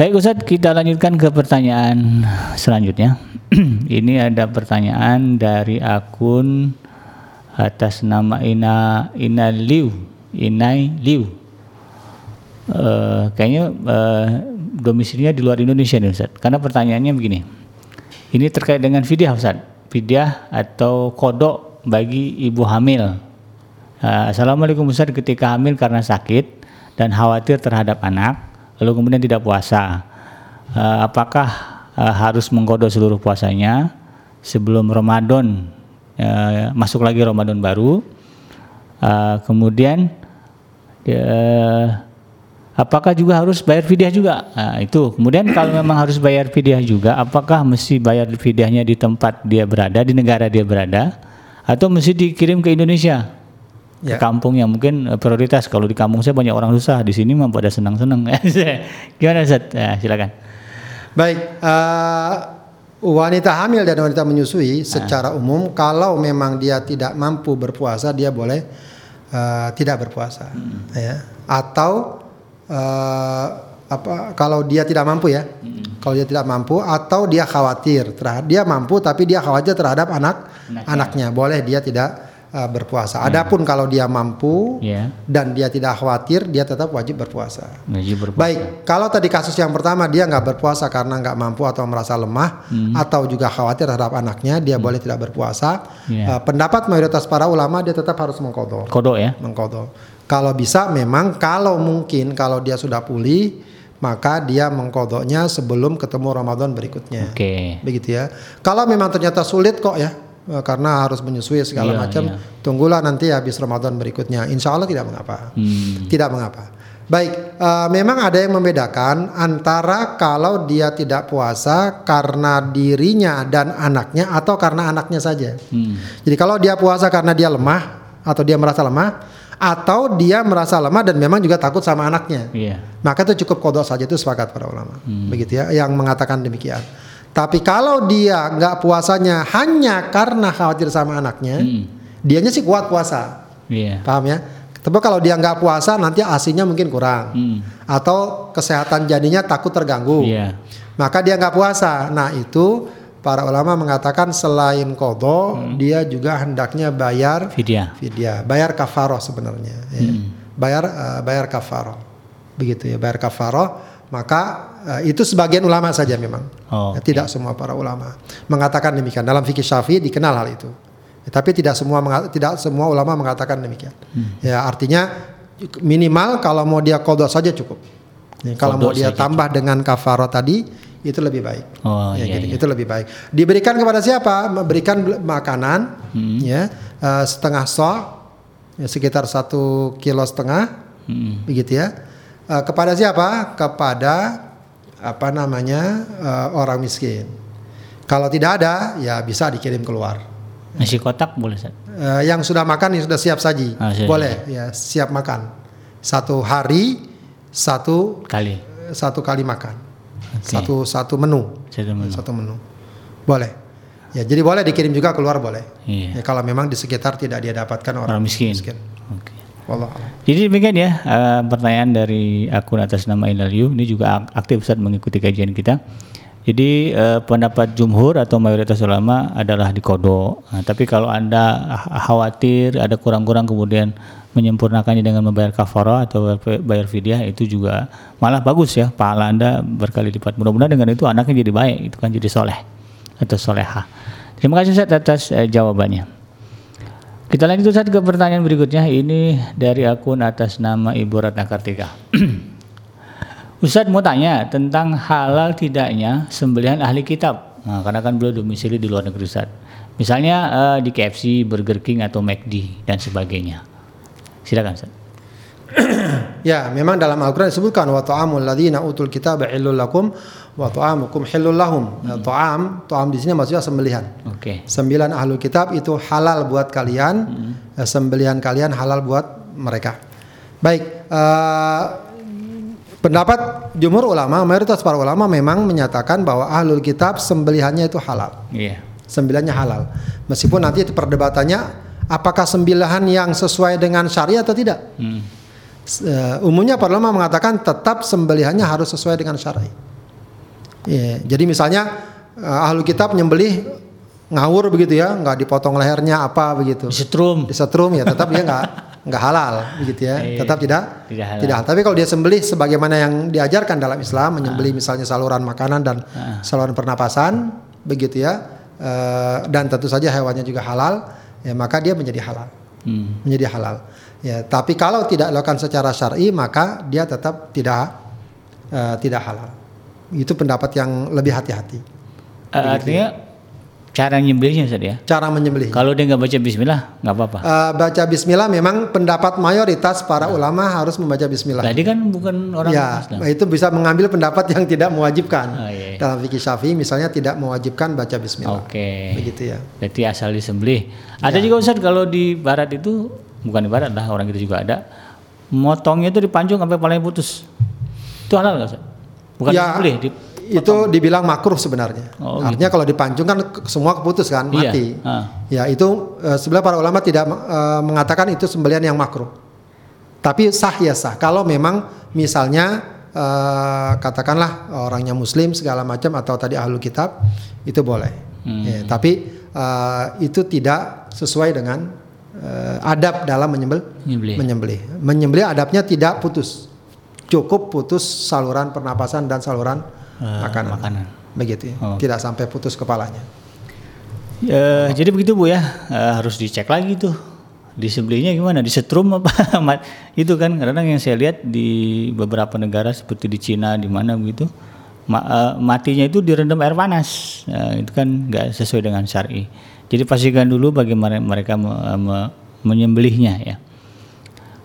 Baik Ustaz, kita lanjutkan ke pertanyaan selanjutnya. Ini ada pertanyaan dari akun atas nama Ina Ina Liu, Inai Liu uh, kayaknya uh, domisilinya di luar Indonesia nih Ustaz. Karena pertanyaannya begini. Ini terkait dengan fidyah Ustaz. Fidyah atau kodok bagi ibu hamil. Uh, Assalamualaikum Ustaz ketika hamil karena sakit dan khawatir terhadap anak lalu kemudian tidak puasa. Uh, apakah uh, harus mengkodok seluruh puasanya sebelum Ramadan uh, masuk lagi Ramadan baru? Uh, kemudian uh, apakah juga harus bayar fidyah juga? Nah, itu. Kemudian kalau memang harus bayar fidyah juga, apakah mesti bayar fidyahnya di tempat dia berada, di negara dia berada, atau mesti dikirim ke Indonesia? Ya. Ke kampung yang mungkin eh, prioritas. Kalau di kampung saya banyak orang susah, di sini mah pada senang-senang. Gimana Ustaz? Ya, silakan. Baik, eh, wanita hamil dan wanita menyusui secara umum kalau memang dia tidak mampu berpuasa dia boleh eh, tidak berpuasa, ya. Atau eh, apa? Kalau dia tidak mampu ya, kalau dia tidak mampu atau dia khawatir terhadap dia mampu tapi dia khawatir terhadap anak Anaknya. anaknya boleh dia tidak eh, berpuasa. Adapun kalau dia mampu Ya, dan dia tidak khawatir dia tetap wajib berpuasa. gaji berpuasa. Baik, kalau tadi kasus yang pertama dia nggak berpuasa karena nggak mampu atau merasa lemah atau juga khawatir terhadap anaknya, dia boleh tidak berpuasa. Iya. Eh, pendapat mayoritas para ulama dia tetap harus mengkodok, Kodok ya. mengkodok. Kalau bisa memang kalau mungkin kalau dia sudah pulih maka dia mengkodoknya sebelum ketemu Ramadan berikutnya. Oke. Begitu ya. Kalau memang ternyata sulit kok ya eh, karena harus menyusui segala Iya, macam, iya. tunggulah nanti habis Ramadan berikutnya. Insya Allah tidak mengapa Hmm. tidak mengapa. Baik, eh, memang ada yang membedakan antara kalau dia tidak puasa karena dirinya dan anaknya atau karena anaknya saja. Hmm. Jadi kalau dia puasa karena dia lemah atau dia merasa lemah atau dia merasa lemah dan memang juga takut sama anaknya. Iya. Maka itu cukup kodok saja itu sepakat para ulama. Begitu ya yang mengatakan demikian. Tapi kalau dia nggak puasanya hanya karena khawatir sama anaknya, Hmm. dianya sih kuat puasa. Iya. Paham ya? Tapi kalau dia nggak puasa nanti asinya mungkin kurang Hmm. atau kesehatan jadinya takut terganggu. Iya. Maka dia nggak puasa. Nah itu para ulama mengatakan selain kodo Hmm. dia juga hendaknya bayar Fidyah. fidyah, bayar kafaroh sebenarnya. ya. Hmm. Bayar eh, bayar kafaroh, begitu ya bayar kafaroh. Maka eh, itu sebagian ulama saja memang. Oh, Ya, Tidak semua para ulama mengatakan demikian. Dalam fikih syafi'i dikenal hal itu. Ya, tapi tidak semua tidak semua ulama mengatakan demikian. Hmm. Ya artinya minimal kalau mau dia kodok saja cukup. Ya, kalau mau Qadha dia tambah dengan kafaroh tadi itu lebih baik. Oh, Ya, iya, gitu. iya. Itu lebih baik. Diberikan kepada siapa? Memberikan makanan, Hmm. ya eh, setengah sok, ya, sekitar satu kilo setengah, Hmm. begitu ya. Eh, kepada siapa? Kepada apa namanya eh, orang miskin. Kalau tidak ada, ya bisa dikirim keluar. Nasi kotak boleh? Eh, yang sudah makan, yang sudah siap saji, Ah, siap. boleh, ya siap makan. Satu hari, satu Kali. satu kali makan, Oke. satu satu menu Satu menu. satu menu. Boleh. Ya, jadi boleh dikirim juga keluar boleh. Iya. Ya, kalau memang di sekitar tidak dia dapatkan orang, Orang miskin. miskin. Wallah alam. Jadi demikian ya eh, pertanyaan dari akun atas nama Inaliu ini juga ak- aktif Ustaz mengikuti kajian kita. Jadi eh, pendapat jumhur atau mayoritas ulama adalah di kodo. Nah, tapi kalau anda kh- khawatir ada kurang-kurang kemudian menyempurnakannya dengan membayar kafarah atau bayar- fidyah itu juga malah bagus ya pahala anda berkali lipat. Mudah-mudahan dengan itu anaknya jadi baik, itu kan jadi soleh atau soleha. Terima kasih Ustaz atas eh, jawabannya. Kita lanjut Ustaz ke pertanyaan berikutnya. Ini dari akun atas nama Ibu Ratna Kartika. Ustadz mau tanya tentang halal tidaknya sembelihan ahli kitab. Nah, karena kan beliau domisili di luar negeri Ustaz. Misalnya eh, di KFC, Burger King atau McD dan sebagainya. Silakan Ustaz. Ya, memang dalam Al-Qur'an disebutkan wa ta'amul ladzina utul kitaba illul lakum wa ta'amukum hillul lahum. Ya, ta'am, ta'am di sini maksudnya sembelihan. Oke. Sembilan ahlu kitab itu halal buat kalian, eh, sembelihan kalian halal buat mereka. Baik, eh, pendapat jumhur ulama, mayoritas para ulama memang menyatakan bahwa ahlul kitab sembelihannya itu halal, Iya. sembilannya halal. Meskipun nanti itu perdebatannya apakah sembilahan yang sesuai dengan syariat atau tidak. Hmm. Eh, umumnya para ulama mengatakan tetap sembelihannya harus sesuai dengan syar'i. Iya, jadi misalnya eh, ahlu kitab nyembelih ngawur begitu ya, nggak dipotong lehernya apa begitu, Setrum. disetrum ya tetap dia nggak nggak halal begitu ya, Iya. tetap tidak Tidak halal. tidak. Tapi kalau dia sembelih sebagaimana yang diajarkan dalam Islam, menyembelih misalnya saluran makanan dan saluran pernapasan begitu ya, eh, dan tentu saja hewannya juga halal, ya maka dia menjadi halal Hmm. menjadi halal. Ya, tapi kalau tidak dilakukan secara syar'i maka dia tetap tidak eh, tidak halal. Itu pendapat yang lebih hati-hati. Eh, artinya Cara nyembelihnya Ustaz ya. cara menyembelih. Kalau dia nggak baca bismillah nggak apa-apa. Eh, baca bismillah memang pendapat mayoritas para ulama harus membaca bismillah. Tadi kan bukan orang Ya, Islam. itu bisa mengambil pendapat yang tidak mewajibkan. Ah, iya, iya. Dalam fikih Syafi'i misalnya tidak mewajibkan baca bismillah. Oke. Begitu ya. Berarti asal disembelih. Ada juga Ustaz kalau di barat itu bukan di barat lah orang kita juga ada. Motongnya itu dipancung sampai palanya putus. Itu halal nggak Ustaz? Bukan Ya, disembelih, di, Itu dibilang makruh sebenarnya. Oh, Artinya kalau dipancung kan semua keputus kan, Iya. mati. Ah. Ya, itu eh, sebenarnya para ulama tidak eh, mengatakan itu sembelian yang makruh. Tapi sah ya sah. Kalau memang misalnya eh, katakanlah orangnya muslim segala macam atau tadi ahlu kitab itu boleh. Hmm. Ya, tapi eh, itu tidak sesuai dengan eh, adab dalam menyembel Nyembelih. menyembelih. Menyembelih adabnya tidak putus. Cukup putus saluran pernapasan dan saluran Eh, makanan. makanan. Begitu ya. Oh. Tidak sampai putus kepalanya. Eh, jadi begitu Bu ya. Eh, harus dicek lagi tuh. Disembelihnya gimana? Disetrum apa? Itu kan kadang yang saya lihat di beberapa negara seperti di Cina di mana begitu. ma- eh, matinya itu direndam air panas. Eh, itu kan nggak sesuai dengan syar'i. Jadi pastikan dulu bagaimana mereka me- me- menyembelihnya ya.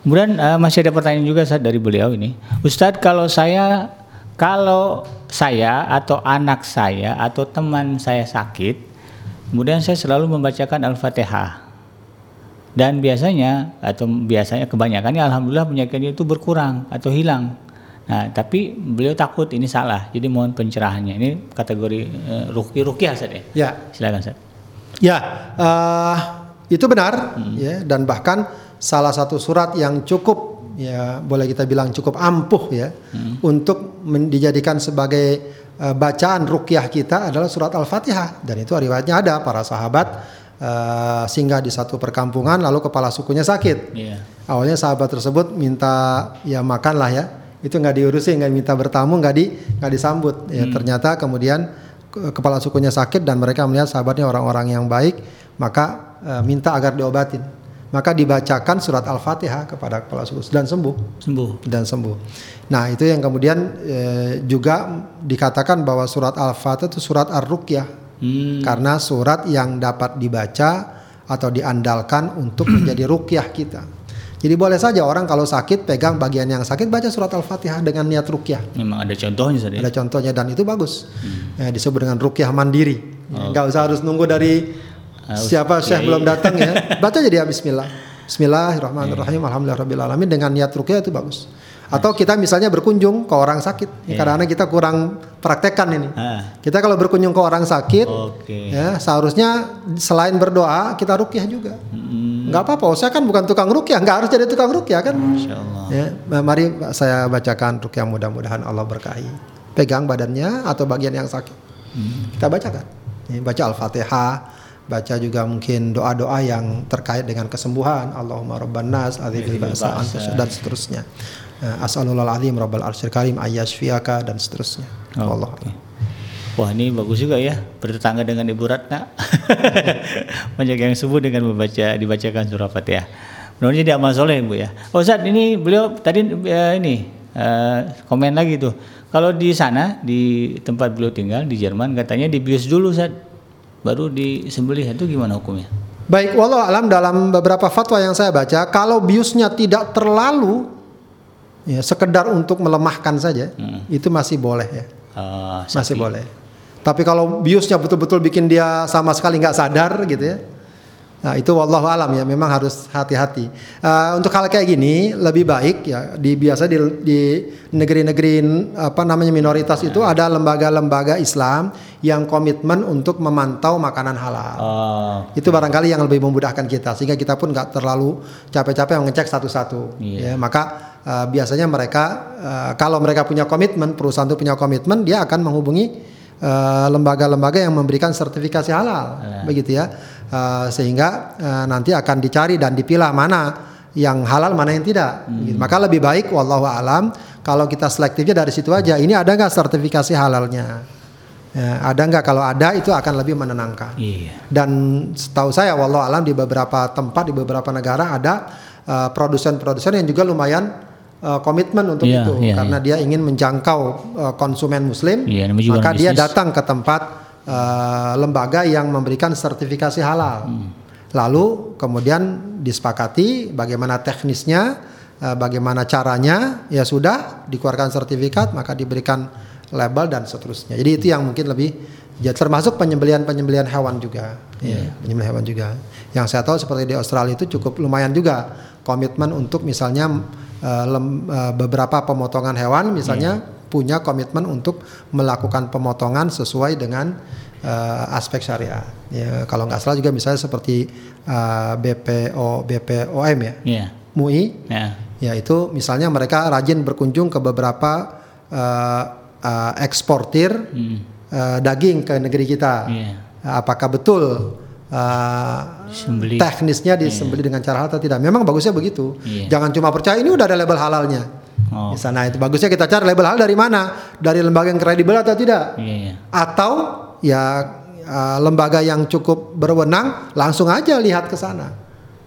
Kemudian eh, masih ada pertanyaan juga Ustadz dari beliau ini. Ustadz kalau saya kalau saya atau anak saya atau teman saya sakit, kemudian saya selalu membacakan Al-Fatihah. Dan biasanya atau biasanya kebanyakannya alhamdulillah penyakitnya itu berkurang atau hilang. Nah, tapi beliau takut ini salah. Jadi mohon pencerahannya. Ini kategori uh, ruki rukiah ya. Ya, Silakan Ustadz. ya eh, itu benar ya dan bahkan salah satu surat yang cukup ya boleh kita bilang cukup ampuh ya untuk men- dijadikan sebagai eh, bacaan rukyah kita adalah surat Al-Fatihah dan itu riwayatnya ada para sahabat eh, singgah di satu perkampungan lalu kepala sukunya sakit. Iya. Awalnya sahabat tersebut minta ya makan lah ya, itu nggak diurusin, nggak minta bertamu, nggak di nggak disambut. Ya ternyata kemudian ke- kepala sukunya sakit dan mereka melihat sahabatnya orang-orang yang baik, maka eh, minta agar diobatin. Maka dibacakan surat Al-Fatihah kepada kepala suku dan sembuh Sembuh. dan sembuh. Nah itu yang kemudian eh, juga dikatakan bahwa surat Al-Fatihah itu surat Ar-Ruqyah Hmm. karena surat yang dapat dibaca atau diandalkan untuk menjadi rukyah kita. Jadi boleh saja orang kalau sakit pegang bagian yang sakit baca surat Al-Fatihah dengan niat rukyah. Memang ada contohnya ya. Ada contohnya dan itu bagus. Hmm. Ya, disebut dengan rukyah mandiri. Ya, Nggak usah harus nunggu dari Oh. Siapa syekh belum datang ya. Baca jadi ya Bismillah. Bismillahirrahmanirrahim. Alhamdulillahirabbil alamin dengan niat rukyah itu bagus. Atau kita misalnya berkunjung ke orang sakit. Ya, Kadang-kadang kita kurang praktekkan ini. Ah, Kita kalau berkunjung ke orang sakit, Oke. ya seharusnya selain berdoa kita rukyah juga. Hmm, Nggak apa-apa. Saya kan bukan tukang rukyah, nggak harus jadi tukang rukyah kan. Ya, mari saya bacakan rukyah mudah-mudahan Allah berkahi. Pegang badannya atau bagian yang sakit. Hmm. Kita bacakan. Ya, baca Al-Fatihah, baca juga mungkin doa-doa yang terkait dengan kesembuhan. Allahumma rabban nas, ba'sa anta sy- dan seterusnya. Ya, As'alullah azim rabbal arsyil karim ayyashfiyaka dan seterusnya. Oh, Allah. oke. Wah ini bagus juga ya bertetangga dengan Ibu Ratna. Banyak yang sembuh dengan membaca dibacakan surah Fatihah. Mudah-mudahan jadi amal soleh Bu ya. Oh Ustaz ini beliau tadi eh, ini eh, komen lagi tuh. Kalau di sana di tempat beliau tinggal di Jerman katanya dibius dulu Ustaz baru disembelih itu gimana hukumnya? Baik, walau alam dalam beberapa fatwa yang saya baca, kalau biusnya tidak terlalu ya sekedar untuk melemahkan saja, itu masih boleh ya, Eh, masih boleh. Tapi kalau biusnya betul-betul bikin dia sama sekali nggak sadar gitu ya, nah itu wallahu alam ya, memang harus hati-hati. Eh, untuk hal kayak gini lebih baik ya di biasa di, di negeri-negeri apa namanya minoritas itu ada lembaga-lembaga Islam yang komitmen untuk memantau makanan halal. Oh, Itu barangkali yang lebih memudahkan kita sehingga kita pun nggak terlalu capek-capek mengecek satu-satu. Ya, Iya. maka uh, biasanya mereka uh, kalau mereka punya komitmen, perusahaan itu punya komitmen, dia akan menghubungi uh, lembaga-lembaga yang memberikan sertifikasi halal, begitu ya. Uh, sehingga uh, nanti akan dicari dan dipilah mana yang halal mana yang tidak. Begitu. Maka lebih baik wallahu alam kalau kita selektifnya dari situ aja. Ini ada nggak sertifikasi halalnya? Ya, ada nggak kalau ada itu akan lebih menenangkan. iya. Dan setahu saya, walau alam di beberapa tempat di beberapa negara ada uh, produsen-produsen yang juga lumayan uh, komitmen untuk Iya, itu, iya, karena dia ingin menjangkau uh, konsumen Muslim, juga maka dia bisnis. datang ke tempat uh, lembaga yang memberikan sertifikasi halal. Hmm. Lalu kemudian disepakati bagaimana teknisnya, uh, bagaimana caranya, ya sudah dikeluarkan sertifikat maka diberikan label dan seterusnya. Jadi itu yang mungkin lebih ya termasuk penyembelian-penyembelian hewan juga. Yeah. Ya, penyembelian hewan juga. Yang saya tahu seperti di Australia itu cukup lumayan juga komitmen untuk misalnya uh, lem, uh, beberapa pemotongan hewan misalnya yeah punya komitmen untuk melakukan pemotongan sesuai dengan uh, aspek syariah. Ya, kalau nggak salah juga misalnya seperti uh, BPO BPOM ya, yeah. MUI, yeah. ya itu misalnya mereka rajin berkunjung ke beberapa uh, uh, eksportir hmm. uh, daging ke negeri kita. Yeah. Apakah betul uh, teknisnya disembeli yeah. dengan cara halal atau tidak? Memang bagusnya begitu. Yeah. Jangan cuma percaya ini udah ada label halalnya. Oh. Di sana itu bagusnya kita cari label halal dari mana? Dari lembaga yang kredibel atau tidak? Yeah, yeah. Atau ya uh, lembaga yang cukup berwenang langsung aja lihat ke sana.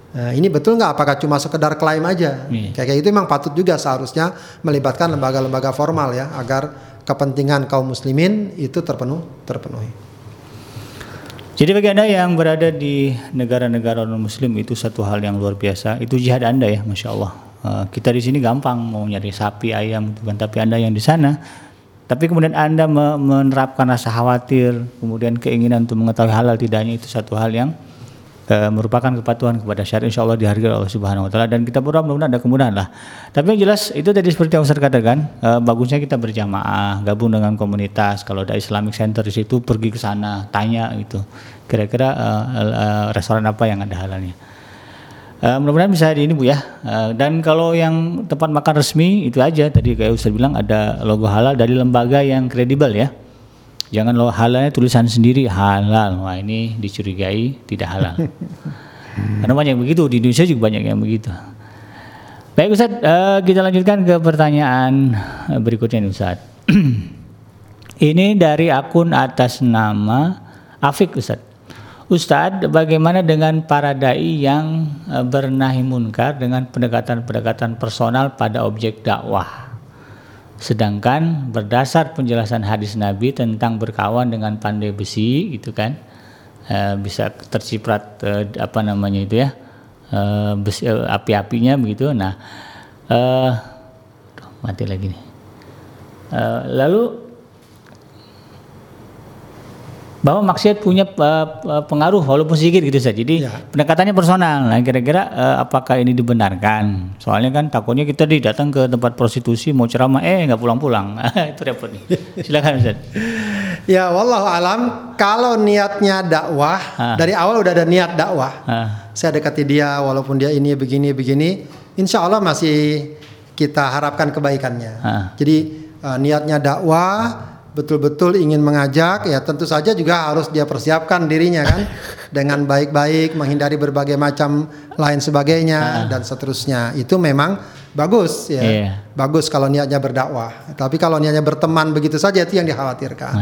Nah, ini betul nggak? Apakah cuma sekedar klaim aja? Yeah. Kayak itu memang patut juga seharusnya melibatkan lembaga-lembaga formal ya agar kepentingan kaum muslimin itu terpenuh terpenuhi. Jadi bagi anda yang berada di negara-negara non Muslim itu satu hal yang luar biasa. Itu jihad anda ya, masya Allah. Eh, kita di sini gampang mau nyari sapi ayam gitu kan tapi anda yang di sana. Tapi kemudian anda menerapkan rasa khawatir kemudian keinginan untuk mengetahui halal tidaknya itu satu hal yang uh, merupakan kepatuhan kepada syariat. Insya Allah dihargai Allah Subhanahu Wa Taala. Dan kita berdoa mudah-mudahan ada kemudahan lah. Tapi yang jelas itu tadi seperti yang Ustaz katakan uh, bagusnya kita berjamaah gabung dengan komunitas. Kalau ada Islamic Center di situ pergi ke sana tanya gitu. Kira-kira restoran apa yang ada halalnya Uh, mudah-mudahan bisa di ini Bu ya. Uh, dan kalau yang tempat makan resmi itu aja tadi kayak Ustaz bilang ada logo halal dari lembaga yang kredibel ya. Jangan lo halalnya tulisan sendiri halal. Wah ini dicurigai tidak halal. Karena banyak begitu di Indonesia juga banyak yang begitu. Baik Ustaz, uh, kita lanjutkan ke pertanyaan berikutnya nih Ustaz. ini dari akun atas nama Afik Ustaz. Ustadz, bagaimana dengan para dai yang e, bernahi munkar dengan pendekatan-pendekatan personal pada objek dakwah? Sedangkan berdasar penjelasan hadis Nabi tentang berkawan dengan pandai besi, itu kan e, bisa terciprat e, apa namanya itu ya besi, api-apinya begitu. Nah, mati lagi nih. lalu bahwa maksiat punya uh, pengaruh walaupun sedikit gitu saja. Jadi ya. pendekatannya personal. Nah, kira-kira uh, apakah ini dibenarkan? Soalnya kan takutnya kita datang ke tempat prostitusi mau ceramah eh nggak pulang-pulang. itu repot nih. Silakan Ustaz. ya, wallahu alam kalau niatnya dakwah ha. dari awal udah ada niat dakwah. Ha. Saya dekati dia walaupun dia ini begini begini, insya Allah masih kita harapkan kebaikannya. Ha. Jadi uh, niatnya dakwah betul-betul ingin mengajak ya tentu saja juga harus dia persiapkan dirinya kan dengan baik-baik menghindari berbagai macam lain sebagainya uh. dan seterusnya itu memang bagus ya yeah. bagus kalau niatnya berdakwah tapi kalau niatnya berteman begitu saja itu yang dikhawatirkan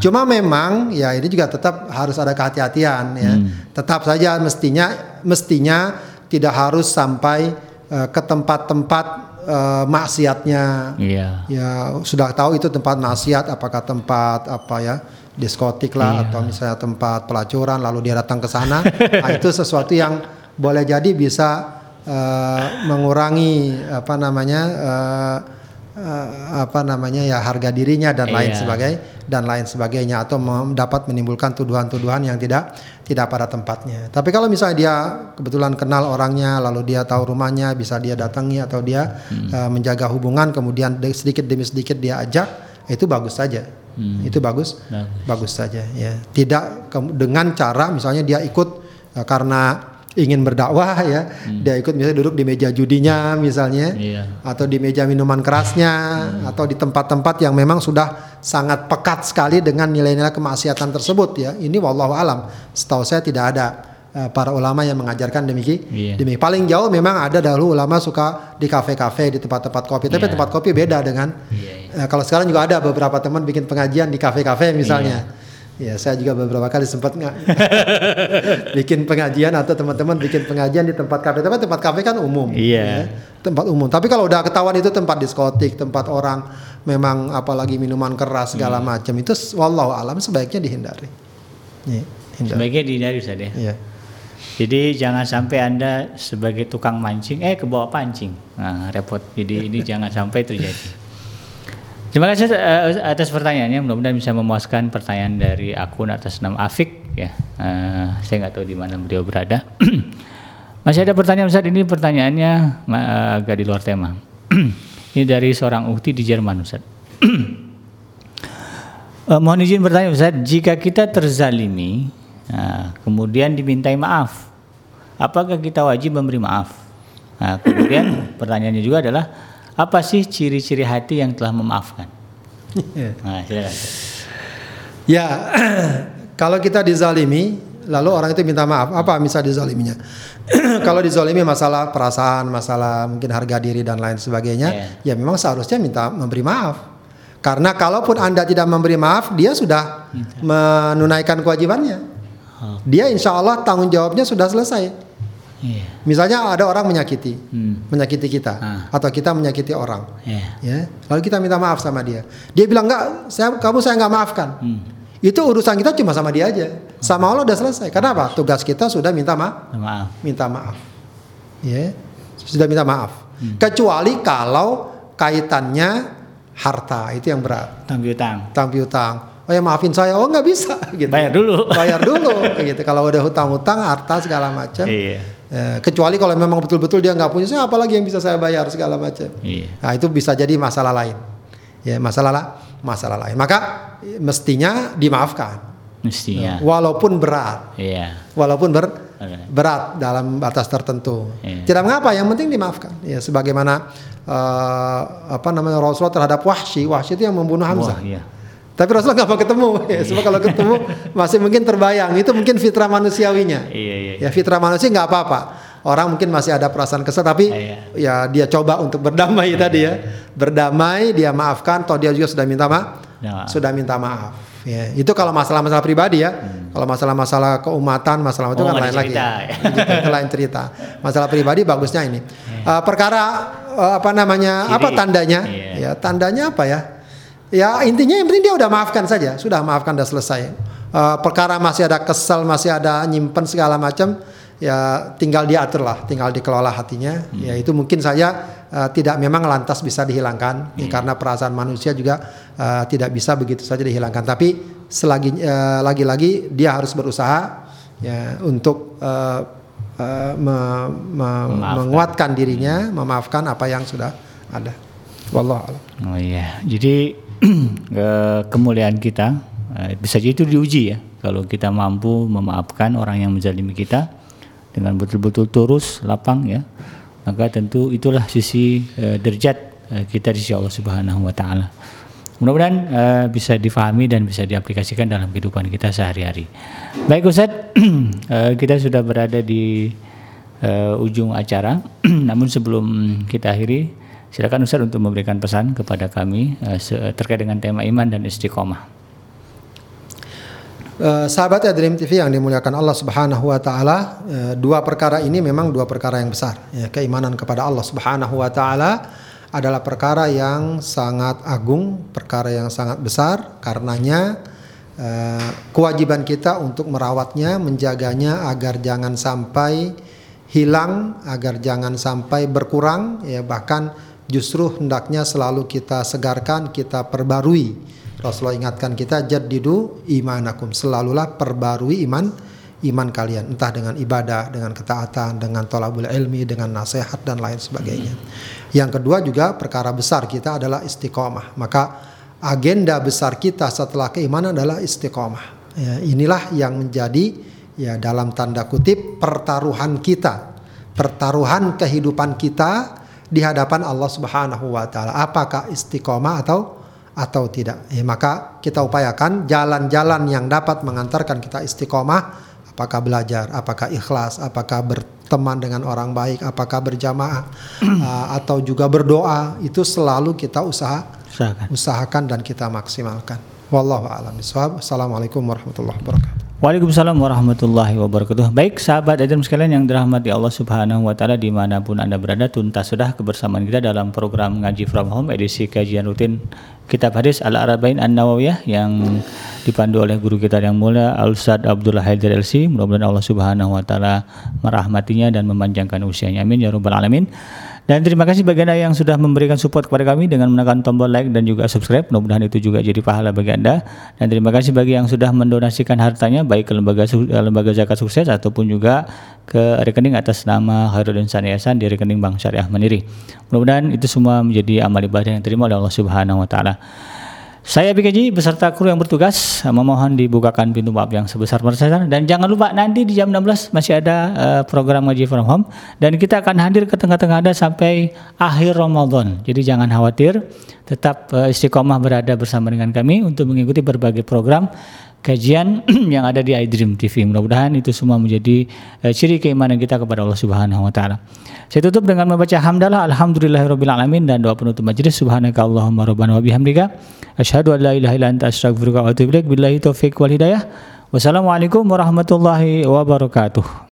cuma memang ya ini juga tetap harus ada kehati-hatian ya hmm. tetap saja mestinya mestinya tidak harus sampai uh, ke tempat-tempat uh, maksiatnya. Iya. Ya sudah tahu itu tempat maksiat apakah tempat apa ya diskotik lah iya. atau misalnya tempat pelacuran lalu dia datang ke sana. nah, itu sesuatu yang boleh jadi bisa uh, mengurangi apa namanya uh, uh, apa namanya ya harga dirinya dan lain sebagainya dan lain sebagainya atau dapat menimbulkan tuduhan-tuduhan yang tidak tidak pada tempatnya. Tapi kalau misalnya dia kebetulan kenal orangnya lalu dia tahu rumahnya bisa dia datangi atau dia hmm. uh, menjaga hubungan kemudian sedikit demi sedikit dia ajak itu bagus saja. Hmm. Itu bagus. Bagus. Bagus saja ya. Tidak dengan cara misalnya dia ikut uh, karena ingin berdakwah ya hmm. dia ikut misalnya duduk di meja judinya misalnya iya. atau di meja minuman kerasnya hmm. atau di tempat-tempat yang memang sudah sangat pekat sekali dengan nilai-nilai kemaksiatan tersebut ya ini wallahu alam setahu saya tidak ada uh, para ulama yang mengajarkan demikian iya. demikian paling jauh memang ada dahulu ulama suka di kafe-kafe di tempat-tempat kopi tapi iya. tempat kopi beda dengan iya, iya. Uh, kalau sekarang juga ada beberapa teman bikin pengajian di kafe-kafe misalnya iya Ya, saya juga beberapa kali sempat nggak bikin pengajian atau teman-teman bikin pengajian di tempat kafe. Tapi tempat kafe kan umum. Iya. ya. Tempat umum. Tapi kalau udah ketahuan itu tempat diskotik, tempat orang memang apalagi minuman keras segala Hmm. macam itu wallahu alam sebaiknya dihindari. Iya, hindari. Sebaiknya dihindari Ustaz ya. Iya. Jadi jangan sampai Anda sebagai tukang mancing eh ke bawah pancing. Nah, repot. Jadi ini jangan sampai terjadi. Terima kasih eh, atas pertanyaannya. Mudah-mudahan bisa memuaskan pertanyaan dari akun atas nama Afik ya. Eh, saya nggak tahu di mana beliau berada. Masih ada pertanyaan Ustaz ini pertanyaannya eh, agak di luar tema. ini dari seorang ukti di Jerman Ustaz. Eh, mohon izin bertanya Ustaz, jika kita terzalimi, nah, kemudian dimintai maaf, apakah kita wajib memberi maaf? Nah, kemudian pertanyaannya juga adalah, apa sih ciri-ciri hati yang telah memaafkan? Iya. Nah, silakan. Ya, kalau kita dizalimi, lalu orang itu minta maaf, apa misal dizaliminya? kalau dizalimi masalah perasaan, masalah mungkin harga diri dan lain sebagainya, ya memang seharusnya minta memberi maaf. Karena kalaupun Anda tidak memberi maaf, dia sudah menunaikan kewajibannya. Oh, Dia insya Allah tanggung jawabnya sudah selesai. Iya. Misalnya ada orang menyakiti, Hmm. menyakiti kita, Ah. atau kita menyakiti orang, Iya. ya. Lalu kita minta maaf sama dia. Dia bilang enggak, saya kamu saya nggak maafkan. Hmm. Itu urusan kita cuma sama dia aja. Sama Allah udah selesai. Kenapa? Tugas kita sudah minta maaf, Maaf. minta maaf. Ya. Sudah minta maaf. Hmm. Kecuali kalau kaitannya harta, itu yang berat. Tanggung utang. Utang piutang. Oh ya maafin saya. Oh nggak bisa gitu. Bayar dulu. Bayar dulu gitu. Kalau udah hutang-hutang, harta segala macam. Iya. Eh, kecuali kalau memang betul-betul dia nggak punya, saya apalagi yang bisa saya bayar segala macam. Iya. Nah itu bisa jadi masalah lain, ya masalah lah, masalah lain. Maka eh, mestinya dimaafkan, Mestinya. walaupun berat, Iya. walaupun ber, berat dalam batas tertentu. Iya. Tidak mengapa, yang penting dimaafkan. Ya sebagaimana eh, apa namanya Rasulullah terhadap Wahsy, Wahsy itu yang membunuh Hamzah. Wah, iya. Tapi Rasulullah nggak mau ketemu, ya, sebab kalau ketemu masih mungkin terbayang. Itu mungkin fitrah manusiawinya. Iya, iya. Ya fitrah manusia nggak apa-apa. Orang mungkin masih ada perasaan kesal, tapi Iya. ya dia coba untuk berdamai tadi ya, berdamai, dia maafkan, toh dia juga sudah minta maaf, Ya. sudah minta maaf. Ya, itu kalau masalah-masalah pribadi ya. Kalau masalah-masalah keumatan, masalah itu Hmm. Oh, kan lain lagi. Ya. ya. Gitu, itu lain cerita. Masalah pribadi bagusnya ini. Eh, perkara eh, apa namanya? Ciri. Apa tandanya? Iya. Ya, tandanya apa ya? Ya intinya yang penting dia udah maafkan saja, sudah maafkan udah selesai. Eh, perkara masih ada kesal, masih ada nyimpen segala macam, ya tinggal diatur lah, tinggal dikelola hatinya. Hmm. Ya itu mungkin saja eh, tidak memang lantas bisa dihilangkan, ya, karena perasaan manusia juga eh, tidak bisa begitu saja dihilangkan. Tapi selagi eh, lagi-lagi dia harus berusaha ya untuk eh, eh, me- me- Memaafkan. menguatkan dirinya, memaafkan apa yang sudah ada. Wallahu a'lam. Oh iya, jadi kemuliaan kita eh, bisa jadi itu diuji ya. Kalau kita mampu memaafkan orang yang menzalimi kita dengan betul-betul tulus, lapang ya, maka tentu itulah sisi eh, derajat eh, kita di sisi Allah Subhanahu wa taala. Mudah-mudahan eh, bisa difahami dan bisa diaplikasikan dalam kehidupan kita sehari-hari. Baik Ustadz, eh, kita sudah berada di eh, ujung acara. Namun sebelum kita akhiri, silakan Ustadz untuk memberikan pesan kepada kami se- terkait dengan tema iman dan istiqomah. Eh, sahabat Dream TV yang dimuliakan Allah Subhanahu wa taala, eh, dua perkara ini memang dua perkara yang besar. Ya, keimanan kepada Allah Subhanahu wa taala adalah perkara yang sangat agung, perkara yang sangat besar karenanya eh, kewajiban kita untuk merawatnya, menjaganya agar jangan sampai hilang, agar jangan sampai berkurang ya bahkan justru hendaknya selalu kita segarkan, kita perbarui. Rasulullah ingatkan kita jaddidu imanakum. Selalulah perbarui iman iman kalian. Entah dengan ibadah dengan ketaatan dengan tolabul ilmi dengan nasihat dan lain sebagainya. Yang kedua juga perkara besar kita adalah istiqomah. Maka agenda besar kita setelah keimanan adalah istiqomah. Ya, inilah yang menjadi ya dalam tanda kutip pertaruhan kita. Pertaruhan kehidupan kita di hadapan Allah Subhanahu wa taala apakah istiqomah atau atau tidak. Ya, maka kita upayakan jalan-jalan yang dapat mengantarkan kita istiqomah, apakah belajar, apakah ikhlas, apakah berteman dengan orang baik, apakah berjamaah, uh, atau juga berdoa, itu selalu kita usaha Usahakan. usahakan dan kita maksimalkan. Wallahu a'lam bishawab. Assalamualaikum warahmatullahi wabarakatuh. Waalaikumsalam warahmatullahi wabarakatuh. Baik sahabat Adam sekalian yang dirahmati Allah Subhanahu wa taala di mana pun Anda berada tuntas sudah kebersamaan kita dalam program Ngaji From Home edisi kajian rutin Kitab Hadis Al-Arba'in An-Nawawiyah yang dipandu oleh guru kita yang mulia Al Ustaz Abdullah Haidar LC. Mudah-mudahan Allah Subhanahu wa taala merahmatinya dan memanjangkan usianya. Amin ya rabbal alamin. Dan terima kasih bagi Anda yang sudah memberikan support kepada kami dengan menekan tombol like dan juga subscribe. Mudah-mudahan itu juga jadi pahala bagi Anda. Dan terima kasih bagi yang sudah mendonasikan hartanya baik ke lembaga lembaga zakat sukses ataupun juga ke rekening atas nama Khairuddin Saniasan di rekening Bank Syariah Mandiri. Mudah-mudahan itu semua menjadi amal ibadah yang diterima oleh Allah Subhanahu wa taala. Saya BKJ beserta kru yang bertugas memohon dibukakan pintu maaf yang sebesar-besarnya dan jangan lupa nanti di jam 16 masih ada uh, program ngaji from home. Dan kita akan hadir ke tengah-tengah Anda sampai akhir Ramadan. Jadi jangan khawatir, tetap uh, istiqomah berada bersama dengan kami untuk mengikuti berbagai program kajian yang ada di iDream TV. Mudah-mudahan itu semua menjadi uh, ciri keimanan kita kepada Allah Subhanahu wa taala. Saya tutup dengan membaca hamdalah alhamdulillahirabbil alamin dan doa penutup majelis subhanaka allahumma rabbana wa bihamdika asyhadu an la ilaha illa anta astaghfiruka wa atubu ilaik billahi taufik wal hidayah. Wassalamualaikum warahmatullahi wabarakatuh.